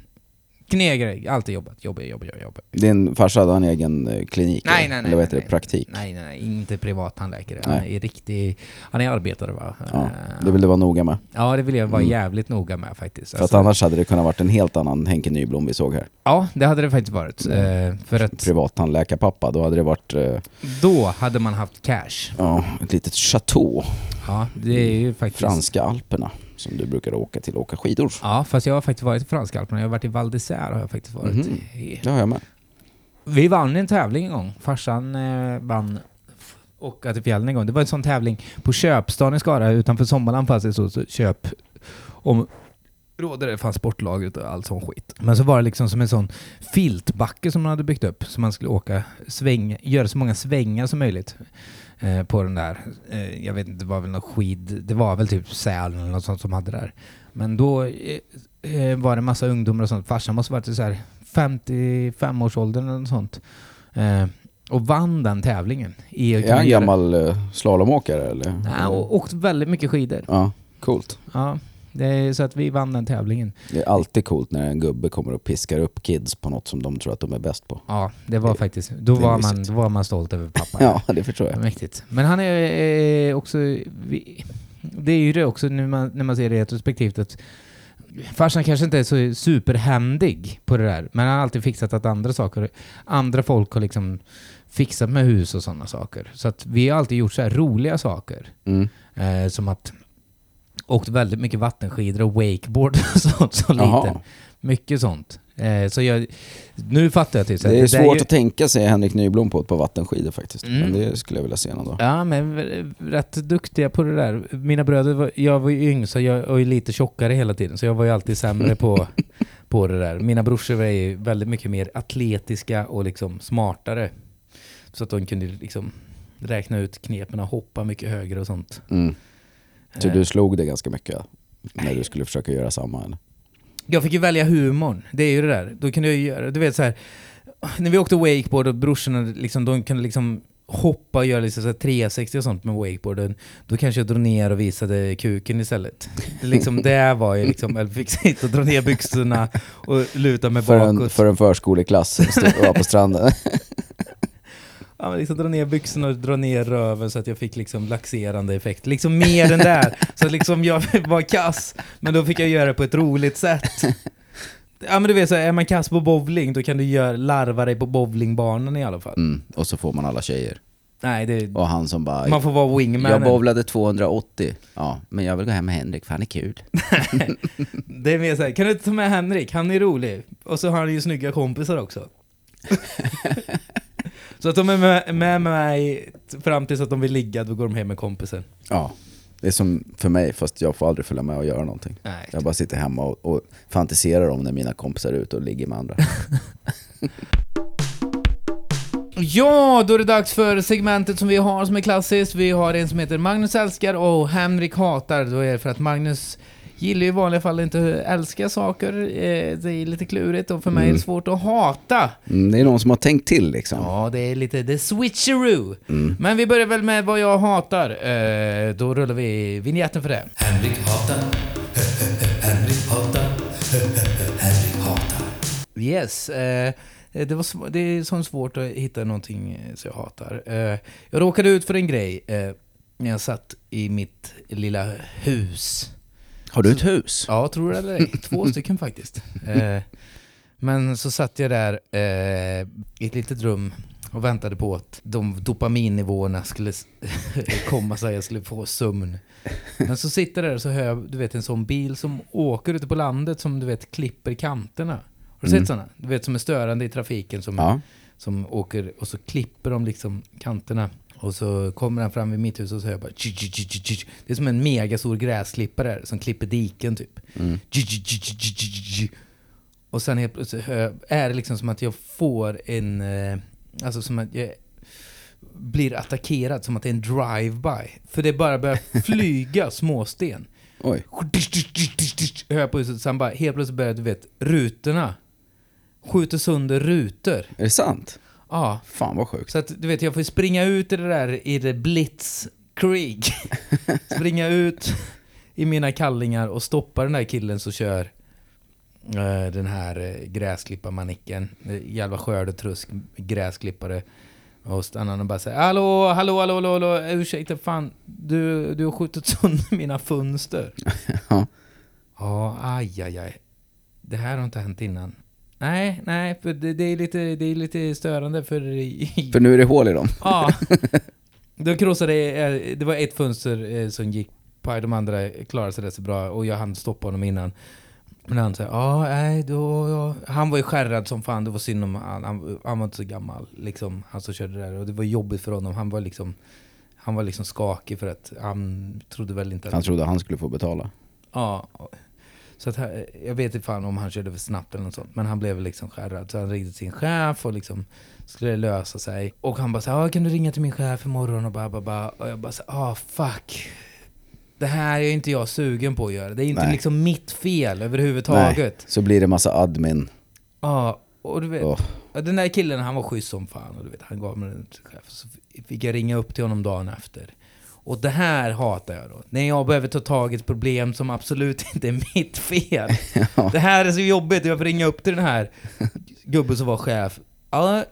Knegare. Alltid jobbat. Jobbat, jobbat, jobbat. jobbat. Din farsa hade en egen eh, klinik? Nej, nej, nej. Eller vad heter nej, det? Praktik? Nej, nej, nej. Inte privat tandläkare. Han är riktig... Han är arbetare va? Ja, Eh, det vill du vara noga med. Ja, det vill jag vara Mm. jävligt noga med faktiskt. För att Alltså, annars hade det kunnat varit en helt annan Henke Nyblom vi såg här. Ja, det hade det faktiskt varit. Mm. Eh, för att Privat tandläkarpappa, då hade det varit då hade man haft cash. ja, ett litet chateau. Ja, det är ju faktiskt... Franska alperna som du brukar åka till och åka skidor. Ja, fast jag har faktiskt varit i Franska Alperna. Jag har varit i Val d'Isère har jag faktiskt varit. Mhm. i. Det har jag med. Vi vann en tävling en gång. Farsan eh, vann åka till fjällen en gång. Det var en sån tävling på Köpstan i Skara. Utanför Sommarland fanns det så, så köp om råder det fanns sportlagret och allt sån skit. Men så var det liksom som en sån filtbacke som man hade byggt upp. Så man skulle åka sväng, göra så många svängar som möjligt eh, på den där. Eh, jag vet inte, det var väl någon skid... Det var väl typ Sälen eller något sånt som hade där. Men då eh, eh, var det massa ungdomar och sånt. Farsan måste varit i så här 55-årsåldern eller något sånt. Eh, och vann den tävlingen. I Är han gammal eh, slalomåkare eller? Ja, och åkt väldigt mycket skidor. Ja, coolt. Ja, det är så att vi vann den tävlingen. Det är alltid coolt när en gubbe kommer och piskar upp kids på något som de tror att de är bäst på. Ja, det var Det- faktiskt... Då var, man, då var man stolt över pappa. Ja, det förstår Ja, jag. Mäktigt. Men han är eh, också... Vi, det är ju det också när man, när man ser det retrospektivt att farsan kanske inte är så superhändig på det där, men han har alltid fixat att andra saker, andra folk har liksom fixat med hus och sådana saker. Så att vi har alltid gjort så här roliga saker. Mm. Eh, som att åkt väldigt mycket vattenskidor och wakeboard och sånt som Jaha. liten. Mycket sånt. Eh, så jag, nu fattar jag typ så Det är där svårt ju- att tänka sig Henrik Nyblom på ett par vattenskidor faktiskt. Mm. Men det skulle jag vilja se någon dag. Ja, men rätt duktiga på det där. Mina bröder, var, jag var ju yngst så jag var ju lite tjockare hela tiden, så jag var ju alltid sämre på, på det där. Mina brorsor var ju väldigt mycket mer atletiska och liksom smartare. Så att de kunde liksom räkna ut knepen och hoppa mycket högre och sånt. Mm. Så Eh, du slog det ganska mycket när du skulle försöka göra samma eller? Jag fick ju välja humorn. Det är ju det där. Då kunde jag göra, du vet så här. när vi åkte wakeboard och brorsorna liksom, de kunde liksom hoppa och göra liksom så här 360 och sånt med wakeboarden, då kanske jag drog ner och visade kuken istället. Det, liksom, det var ju liksom, jag fick sitta och dra ner byxorna och luta mig För en, bakåt. för en förskoleklass som stod- var på stranden. Ja, men liksom dra ner byxorna och dra ner röven så att jag fick liksom laxerande effekt. Liksom mer än där. Så att liksom jag var kass, men då fick jag göra det på ett roligt sätt. Ja men du vet, så är man kass på bowling, då kan du göra, larva dig på bowlingbanan i alla fall. Mm, och så får man alla tjejer. Nej, det, Och han som bara... man får vara wingman. jag bowlade 280. Ja, men jag vill gå hem med Henrik för han är kul. Det är mer såhär, kan du inte ta med Henrik? Han är rolig. Och så har han ju snygga kompisar också. så att de är med, med mig fram tills att de vill ligga, då går de hem med kompisen. Ja, det är som för mig fast jag får aldrig följa med och göra någonting. Nej. Jag bara sitter hemma och, och fantiserar om när mina kompisar är ute och ligger med andra. Ja, då är det dags för segmentet som vi har som är klassiskt. Vi har en som heter Magnus älskar och Henrik hatar. Då är det för att Magnus gillar ju i vanliga fall inte att älska saker. Eh, Det är lite klurigt och för mig är det svårt att hata. Mm, det är någon som har tänkt till liksom. Ja, det är lite the switcheroo. Mm. Men vi börjar väl med vad jag hatar. Eh, Då rullar vi vignetten för det. Henrik hatar. Henrik hatar. Henrik hatar. Yes. Eh, det, var det är så svårt att hitta någonting som jag hatar. Jag råkade ut för en grej när jag satt i mitt lilla hus. Har du ett hus? Ja, tror du eller ej. Två stycken faktiskt. Eh, men så satt jag där eh, i ett litet rum och väntade på att de dopaminnivåerna skulle komma så jag skulle få sömn. Men så sitter jag där och så hör jag, du vet, en sån bil som åker ute på landet som du vet klipper kanterna. Har du Mm. sett sådana? Du vet som är störande i trafiken som, Ja. som åker och så klipper de liksom kanterna. Och så kommer han fram vid mitt hus och så hör jag bara tji, tji, tji. Det är som en megastor gräsklippare som klipper diken typ. Mm. Och sen helt plötsligt är det liksom som att jag får en, eh, alltså som att jag blir attackerad, som att det är en drive-by. För det bara börjar flyga småsten. Oj. Hör på huset, sen bara helt plötsligt börjar du vet, rutorna skjuter sönder rutor. Är det sant? Ja, Fan vad sjukt. så att du vet, jag får springa ut i det där, i det blitzkrieg. springa ut i mina kallingar och stoppa den där killen som kör eh, den här uh, gräsklipparmanicken. Uh, jävla skördetrusk gräsklippare. Och stannar och bara säger Hallå, hallå, hallå, hallå, hallå, ursäkta fan, du, du har skjutit sönder mina fönster. Ja. Ja, aj, aj, aj. Det här har inte hänt innan. Nej, nej, för det, det, är, lite, det är lite störande för... För nu är det hål i dem. Ja. Då krossade eh, det var ett fönster eh, som gick på, de andra klarade sig rätt så bra och jag hann stoppa honom innan. Men han sa, ja, nej, då, ja. Han var ju skärrad som fan, det var synd om han, han, han var inte så gammal, liksom, han som körde där. Och det var jobbigt för honom, han var liksom, han var liksom skakig för att han trodde väl inte att... Han trodde han skulle få betala. Ja. Så att, här- jag vet inte fan om han körde för snabbt eller något sånt. Men han blev liksom skärrad. Så han ringde sin chef och liksom skulle det lösa sig. Och han bara så här, "Ja, kan du ringa till min chef imorgon? Och bara, bara, bara. Och jag bara så ah fuck. Det här är inte jag sugen på att göra. Det är inte Nej. liksom mitt fel överhuvudtaget. Så blir det massa admin. Ja, och du vet. Ja, Den där killen han var schysst som fan. Och du vet, han gav mig den till chef. Så fick jag ringa upp till honom dagen efter. Och det här hatar jag då. När jag behöver ta tag i ett problem som absolut inte är mitt fel. Det här är så jobbigt. Jag får ringa upp till den här gubben som var chef. Ja,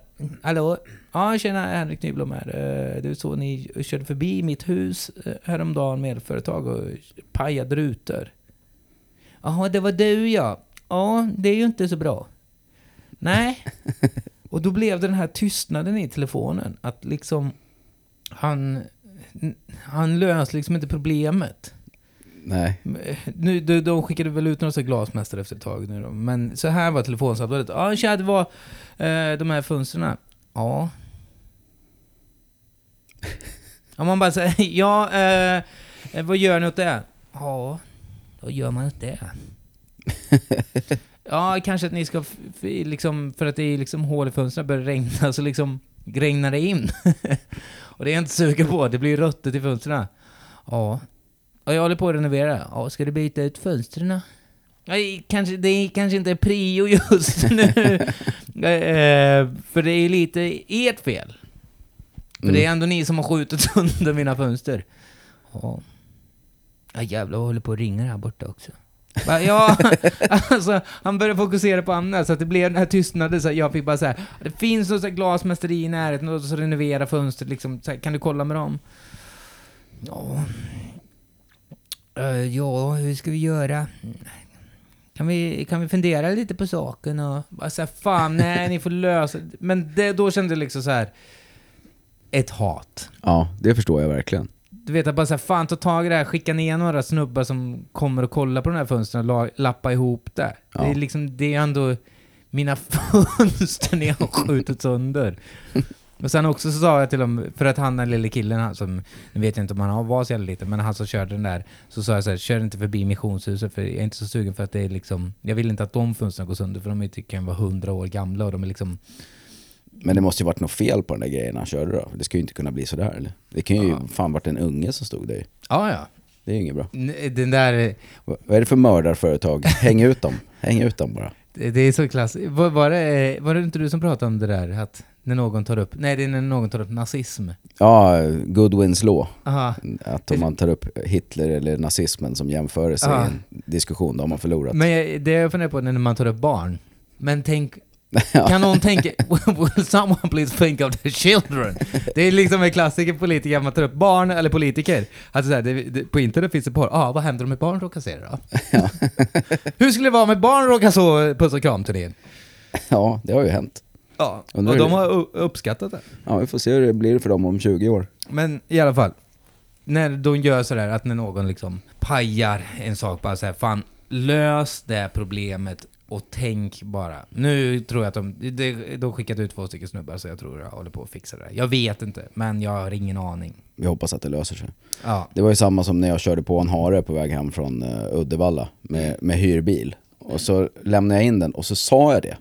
hallå? Ja, tjena, Henrik Nyblom här. Eh, Det är så ni körde förbi mitt hus eh, häromdagen med företag och pajade rutor. Jaha, det var du ja. Ja, det är ju inte så bra. Nej. Och då blev det den här tystnaden i telefonen. Att liksom han, han löste liksom inte problemet. Nej. Nu, de, de skickade väl ut några glasmästare efter ett tag nu då. Men så här var telefonsamtalet. Ja, tja, det var eh, de här fönstren. Ja. Ja, man bara säger, ja, eh, vad gör ni åt det? Ja, vad gör man åt det? ja, kanske att ni ska, liksom, för att det är liksom hål i fönstren, börjar regna, så liksom regnar det in. Och det är jag inte sugen på, det blir ruttet i fönstren. Ja. Och jag håller på att renovera. Ja, ska du byta ut fönstren? Nej, kanske, det är kanske inte är prio just nu. Eh, för det är lite ert fel. För Mm. det är ändå ni som har skjutit sönder mina fönster. Ja. Ja jävlar, vad håller på att ringa här borta också. Ja, alltså han började fokusera på annat så att det blev den här tystnaden så jag fick bara säga det finns något så här glasmästeri i närheten och så renovera fönstret liksom, så här, kan du kolla med dem? Ja. Eh, ja, hur ska vi göra? Kan vi, kan vi fundera lite på saken och bara säga fan nej ni får lösa det." Men det, då kände jag liksom så här ett hat. Ja, det förstår jag verkligen. Du vet att bara säga fan ta tag i det här, skicka ner några snubbar som kommer och kollar på de här fönstren och la, lappa ihop det. Det är Ja. liksom, det är ändå mina fönster ni har skjutit sönder. Och sen också så sa jag till dem, för att han den lille killen, han som, nu vet jag inte om han var så jävla liten, men han som körde den där, så sa jag så här, kör inte förbi missionshuset för jag är inte så sugen för att det är liksom, jag vill inte att de fönstren går sönder för de är, typ- kan vara hundra år gamla och de är liksom, Men det måste ju varit något fel på den där grejen han körde då. Det ska ju inte kunna bli sådär eller? Det kan ju Ja. fan varit en unge som stod där ja ja. Det är ju inget bra. Den där, Va- Vad är det för mördarföretag? Häng ut dem. Häng ut dem bara. Det är så klassiskt. Var, var, det, var det inte du som pratade om det där? Att när någon tar upp... Nej, det är när någon tar upp nazism. Ja, Goodwins law. Aha. Att om man tar upp Hitler eller nazismen som jämförelse i en diskussion, då har man förlorat. Men det jag funderar på när man tar upp barn. Men tänk... Kan någon tänka... Will someone please think of the children? Det är liksom en klassiker politiker, man tar upp barn eller politiker. Alltså så här, det, det, på internet finns det porr. Ah, vad händer om ett barn råkar se det då? Hur skulle det vara om ett barn råkar så puss och kram-turnén? Ja, det har ju hänt. Ja, Undrar och de har uppskattat det. Ja, vi får se hur det blir för dem om 20 år. Men i alla fall, när de gör sådär att när någon liksom pajar en sak, bara såhär, fan lös det problemet och tänk bara. Nu tror jag att de, de, de skickat ut två stycken snubbar så jag tror jag håller på att fixa det. där. Jag vet inte, men jag har ingen aning. Vi hoppas att det löser sig. Ja. Det var ju samma som när jag körde på en hare på väg hem från eh, Uddevalla med, med hyrbil. Och så lämnade jag in den och så sa jag det.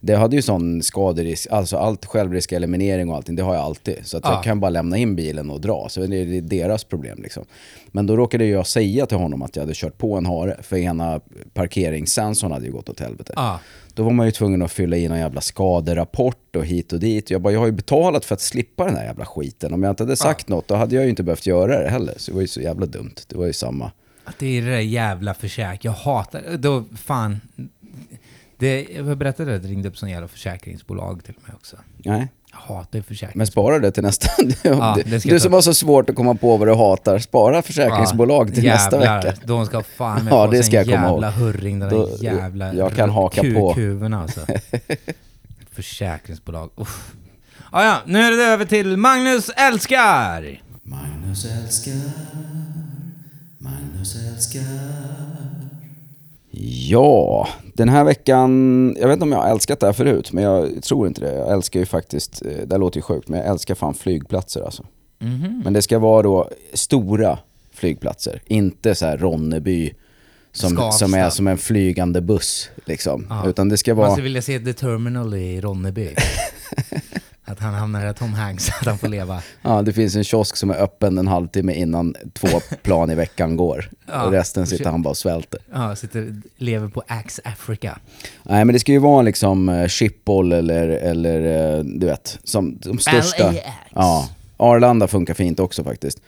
Det hade ju sån skaderisk, alltså allt självrisk, eliminering och allting, det har jag alltid. Så att Ja. jag kan bara lämna in bilen och dra, så det är deras problem liksom. Men då råkade jag säga till honom att jag hade kört på en hare, för ena parkeringssensorn hade ju gått åt helvete. Ja. Då var man ju tvungen att fylla i någon jävla skaderapport och hit och dit. Jag bara, jag har ju betalat för att slippa den här jävla skiten. Om jag inte hade sagt något, då hade jag ju inte behövt göra det heller. Så det var ju så jävla dumt. Det var ju samma. Att det är det där jävla försäk. Jag hatar då fan. Det, jag berättade att det ringde upp sån jävla försäkringsbolag till mig också. Nej, Jag hatar försäkring. men spara det till nästa. Ja, du det du jag som ta. har så svårt att komma på vad du hatar, spara försäkringsbolag till nästa jävlar, vecka. De ska fan med Ja, få det ska jag komma jävla ihåg. hurring, den Då- jävla jag kan haka på. alltså. Försäkringsbolag, uff. Ah, ja, nu är det över till Magnus älskar! Magnus älskar, Magnus älskar. Ja, den här veckan, jag vet inte om jag har älskat det här förut, men jag tror inte det. Jag älskar ju faktiskt, eh, det här låter ju sjukt, men jag älskar fan flygplatser alltså. Mhm. Men det ska vara då stora flygplatser, inte så här Ronneby som, Skavsta. som är som en flygande buss liksom. Utan det ska Man vara... skulle vilja se The Terminal i Ronneby. att han hamnar där Tom Hanks, att han får leva. Ja, det finns en kiosk som är öppen en halvtimme innan två plan i veckan går. Ja. Och resten sitter han bara och svälter. Ja, sitter, lever på Axe Africa. Nej men det ska ju vara liksom eh, Schiphol eller, eller eh, du vet, som de största. LAX. Ja, Arlanda funkar fint också faktiskt.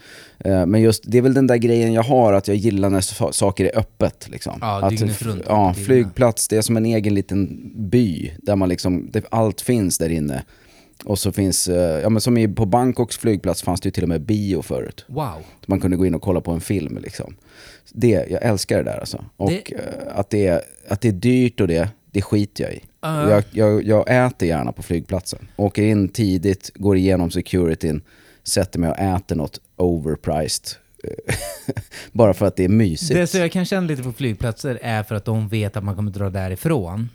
Eh, Men just, det är väl den där grejen jag har, att jag gillar när sa- saker är öppet. Liksom. Ja, att, runt, Ja, flygplats, det är som en egen liten by där man liksom, det, allt finns där inne. Och så finns, eh, ja men som i, på Bangkoks flygplats fanns det ju till och med bio förut. Wow. Man kunde gå in och kolla på en film liksom. Det, jag älskar det där alltså. Och Det- eh, att, det är, att det är dyrt och det, det skiter jag i. Ja. Jag, jag, jag äter gärna på flygplatsen. Åker in tidigt, går igenom securityn, sätter mig och äter något overpriced. Eh, bara för att det är mysigt. Det som jag kan känna lite på flygplatser är för att de vet att man kommer dra därifrån.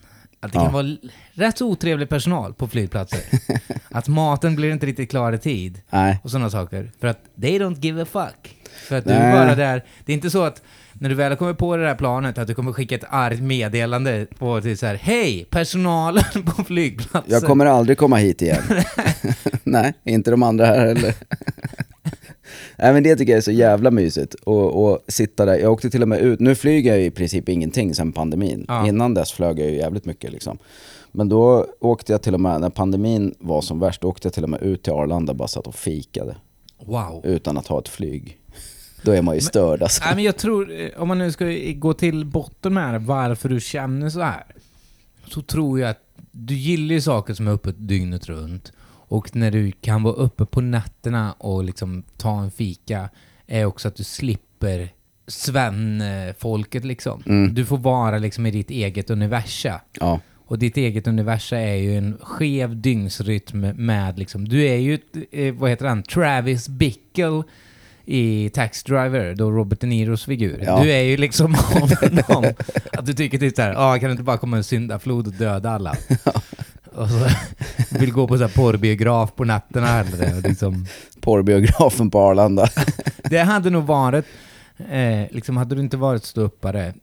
Att det kan vara rätt så otrevlig personal på flygplatser. att maten blir inte riktigt klar i tid. Nej. Och sådana saker. För att they don't give a fuck. För att du är bara där. Det är inte så att när du väl har kommit på det där planet att du kommer skicka ett argt meddelande på till så här Hej! Personalen på flygplatsen. Jag kommer aldrig komma hit igen. Nej, inte de andra här heller. Nej men det tycker jag är så jävla mysigt. Och, och sitta där. Jag åkte till och med ut, nu flyger jag i princip ingenting sen pandemin. Ja. Innan dess flög jag ju jävligt mycket liksom. Men då åkte jag till och med, när pandemin var som värst, då åkte jag till och med ut till Arlanda och bara satt och fikade. Wow. Utan att ha ett flyg. Då är man ju störd alltså. Nej, men jag tror, eh, om man nu ska gå till botten med det, varför du känner så här. Så tror jag att du gillar ju saker som är uppe dygnet runt. Och när du kan vara uppe på nätterna och liksom ta en fika, är också att du slipper svennfolket liksom. Mm. Du får vara liksom i ditt eget universa. Ja. Och ditt eget universa är ju en skev dygnsrytm med liksom, du är ju, eh, vad heter han, Travis Bickle i Taxi Driver, då Robert De Niros figur. Ja. Du är ju liksom honom. att du tycker typ såhär, ah, kan det inte bara komma en syndaflod och döda alla? Och så vill gå på så här porrbiograf på nätterna eller liksom. Porrbiografen på Arlanda. Det hade nog varit, eh, liksom hade du inte varit ståuppare,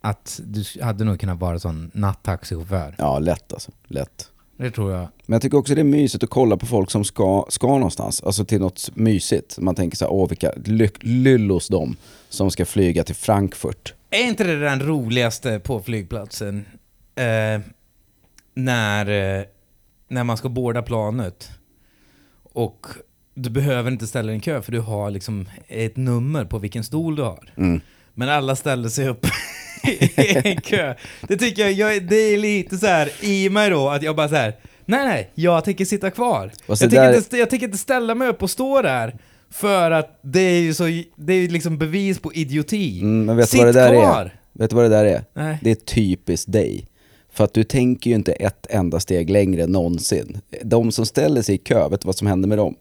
att du hade nog kunnat vara sån nattaxichaufför. Ja, lätt alltså. Lätt. Det tror jag. Men jag tycker också det är mysigt att kolla på folk som ska, ska någonstans. Alltså till något mysigt. Man tänker så här, åh vilka ly- lyllos de som ska flyga till Frankfurt. Är inte det den roligaste på flygplatsen? Eh, när, eh, när man ska borda planet. Och du behöver inte ställa dig i en kö för du har liksom ett nummer på vilken stol du har. Mm. Men alla ställer sig upp i en kö. Det tycker jag, jag, det är lite så här i mig då, att jag bara så här. Nej, nej, jag tänker sitta kvar. Jag tänker, där- inte, jag tänker inte ställa mig upp och stå där. För att det är ju så, det är liksom bevis på idioti. Mm, men vet Sitt vad det där kvar! är? Vet du vad det där är? Nej. Det är typiskt dig. För att du tänker ju inte ett enda steg längre någonsin. De som ställer sig i kö, vet du vad som händer med dem?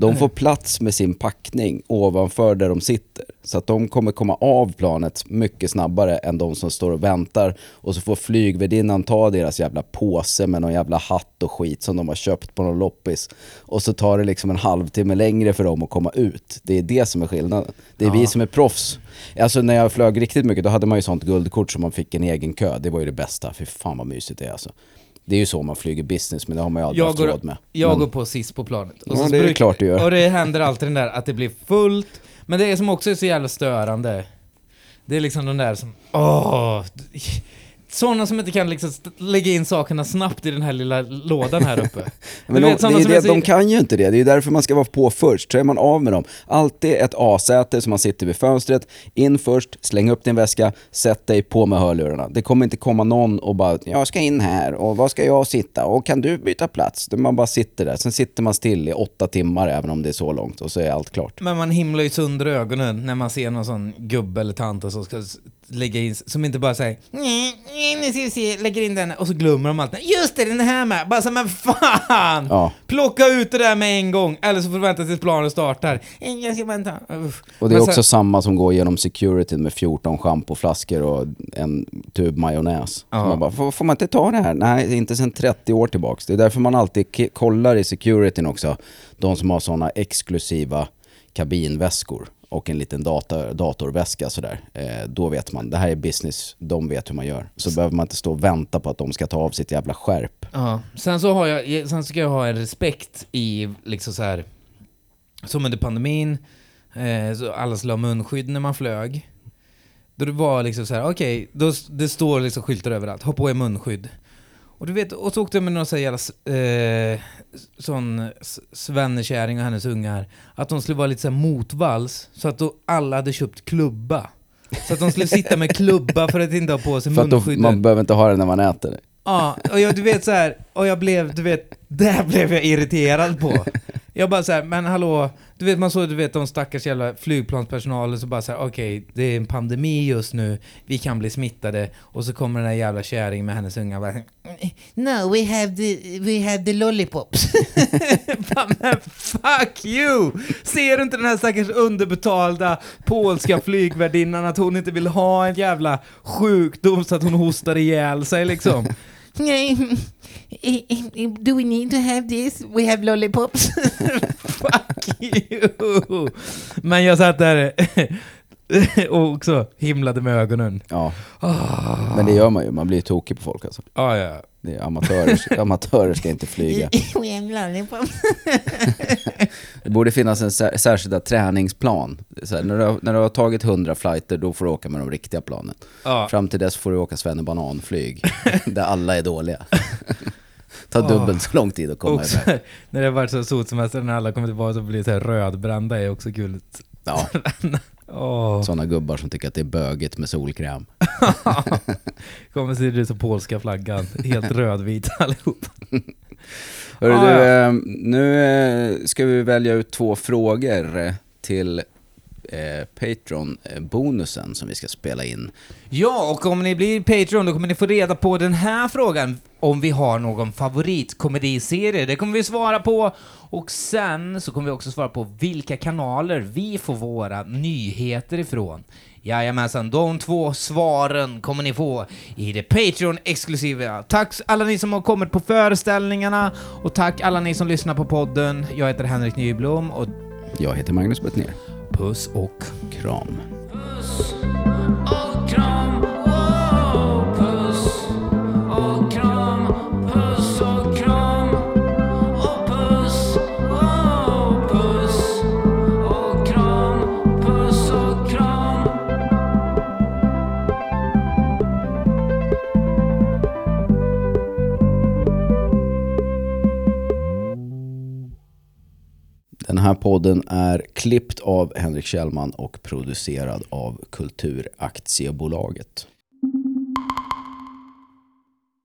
De får plats med sin packning ovanför där de sitter. Så att de kommer komma av planet mycket snabbare än de som står och väntar. Och så får flygvärdinnan ta deras jävla påse med någon jävla hatt och skit som de har köpt på någon loppis. Och så tar det liksom en halvtimme längre för dem att komma ut. Det är det som är skillnaden. Det är vi som är proffs. Alltså när jag flög riktigt mycket, då hade man ju sånt guldkort som man fick en egen kö. Det var ju det bästa. Fy fan vad mysigt det är alltså. Det är ju så man flyger business, men det har man ju aldrig Jag haft går, råd med. jag Men- går på sist på planet. Ja, så det är bruk- klart du gör. Och det händer alltid den där att det blir fullt. Men det är som också är så jävla störande. Det är liksom de där som... Åh! Sådana som inte kan liksom lägga in sakerna snabbt i den här lilla lådan här uppe. Men de, vet, det är det, är så- de kan ju inte det, det är därför man ska vara på först, så är man av med dem. Alltid ett A-säte som man sitter vid fönstret, in först, släng upp din väska, sätt dig på med hörlurarna. Det kommer inte komma någon och bara, jag ska in här och var ska jag sitta och kan du byta plats? Man bara sitter där, sen sitter man still i åtta timmar även om det är så långt och så är allt klart. Men man himlar ju sönder ögonen när man ser någon sån gubbe eller tant som ska lägga in, som inte bara säger nu ska vi se, lägger in den och så glömmer de allt. Just det, den här med! Bara så, men fan! Ja. Plocka ut det där med en gång, eller så får du vänta tills planen startar. Jag ska vänta. Uff. Och det är Men också så- samma som går genom security med 14 schampoflaskor och en tub majonnäs. Ja. Man bara, får, får man inte ta det här? Nej, inte sedan 30 år tillbaks. Det är därför man alltid kollar i securityn också. De som har sådana exklusiva kabinväskor och en liten data, datorväska sådär. Eh, då vet man, det här är business, de vet hur man gör. Så behöver man inte stå och vänta på att de ska ta av sitt jävla skärp. Ja, sen så har jag, sen ska jag ha en respekt i liksom så här som under pandemin, eh, så alla skulle ha munskydd när man flög. Då det var liksom så här, okej, då det står liksom skyltar överallt, ha på er munskydd. Och du vet, och så åkte jag med någon sån här jävla, eh, sån svennekärring och hennes ungar, att de skulle vara lite så motvalls, så att då alla hade köpt klubba. Så att de skulle sitta med klubba för att inte ha på sig För att då, munskydden. man behöver inte ha det när man äter det. Ja, och jag, du vet så här, och jag blev, du vet, där blev jag irriterad på. Jag bara så här, men hallå, du vet man såg, du vet de stackars jävla flygplanspersonalen så bara så här, okej, det är en pandemi just nu, vi kan bli smittade, och så kommer den där jävla kärringen med hennes unga bara No, we have the, we have the lollipops. Bara, men fuck you! Ser du inte den här stackars underbetalda polska flygvärdinnan att hon inte vill ha en jävla sjukdom så att hon hostar ihjäl sig liksom? Nej, do we need to have this? We have lollipops. Fuck you! Men jag satt där, och också himlade med ögonen. Ja. Men det gör man ju, man blir ju tokig på folk alltså. Ah, ja. Det är amatörer, amatörer ska inte flyga. Det borde finnas en sär, särskilda träningsplan. Här, när, du, har- när du har tagit 100 flighter, då får du åka med de riktiga planen. Ja. Fram till dess får du åka svennebananflyg, där alla är dåliga. Ta dubbelt så lång tid att komma Också, iväg. när det har varit så solsemester när alla kommer tillbaka så blir det så här rödbrända är också kul. Ja, Åh, sådana gubbar som tycker att det är bögigt med solkräm. kommer se ut som polska flaggan. Helt rödvita allihop. Hörru Ah, du, ja. eh, nu eh, ska vi välja ut två frågor till eh, Patreon-bonusen som vi ska spela in. Ja, och om ni blir Patreon då kommer ni få reda på den här frågan. Om vi har någon favoritkomediserie. Det kommer vi svara på. Och sen så kommer vi också svara på vilka kanaler vi får våra nyheter ifrån. Jajamensan, de två svaren kommer ni få i det Patreon-exklusiva. Tack alla ni som har kommit på föreställningarna och tack alla ni som lyssnar på podden. Jag heter Henrik Nyblom och Jag heter Magnus Bettner puss och Kram. Puss och kram, Den här podden är klippt av Henrik Kjellman och producerad av Kulturaktiebolaget.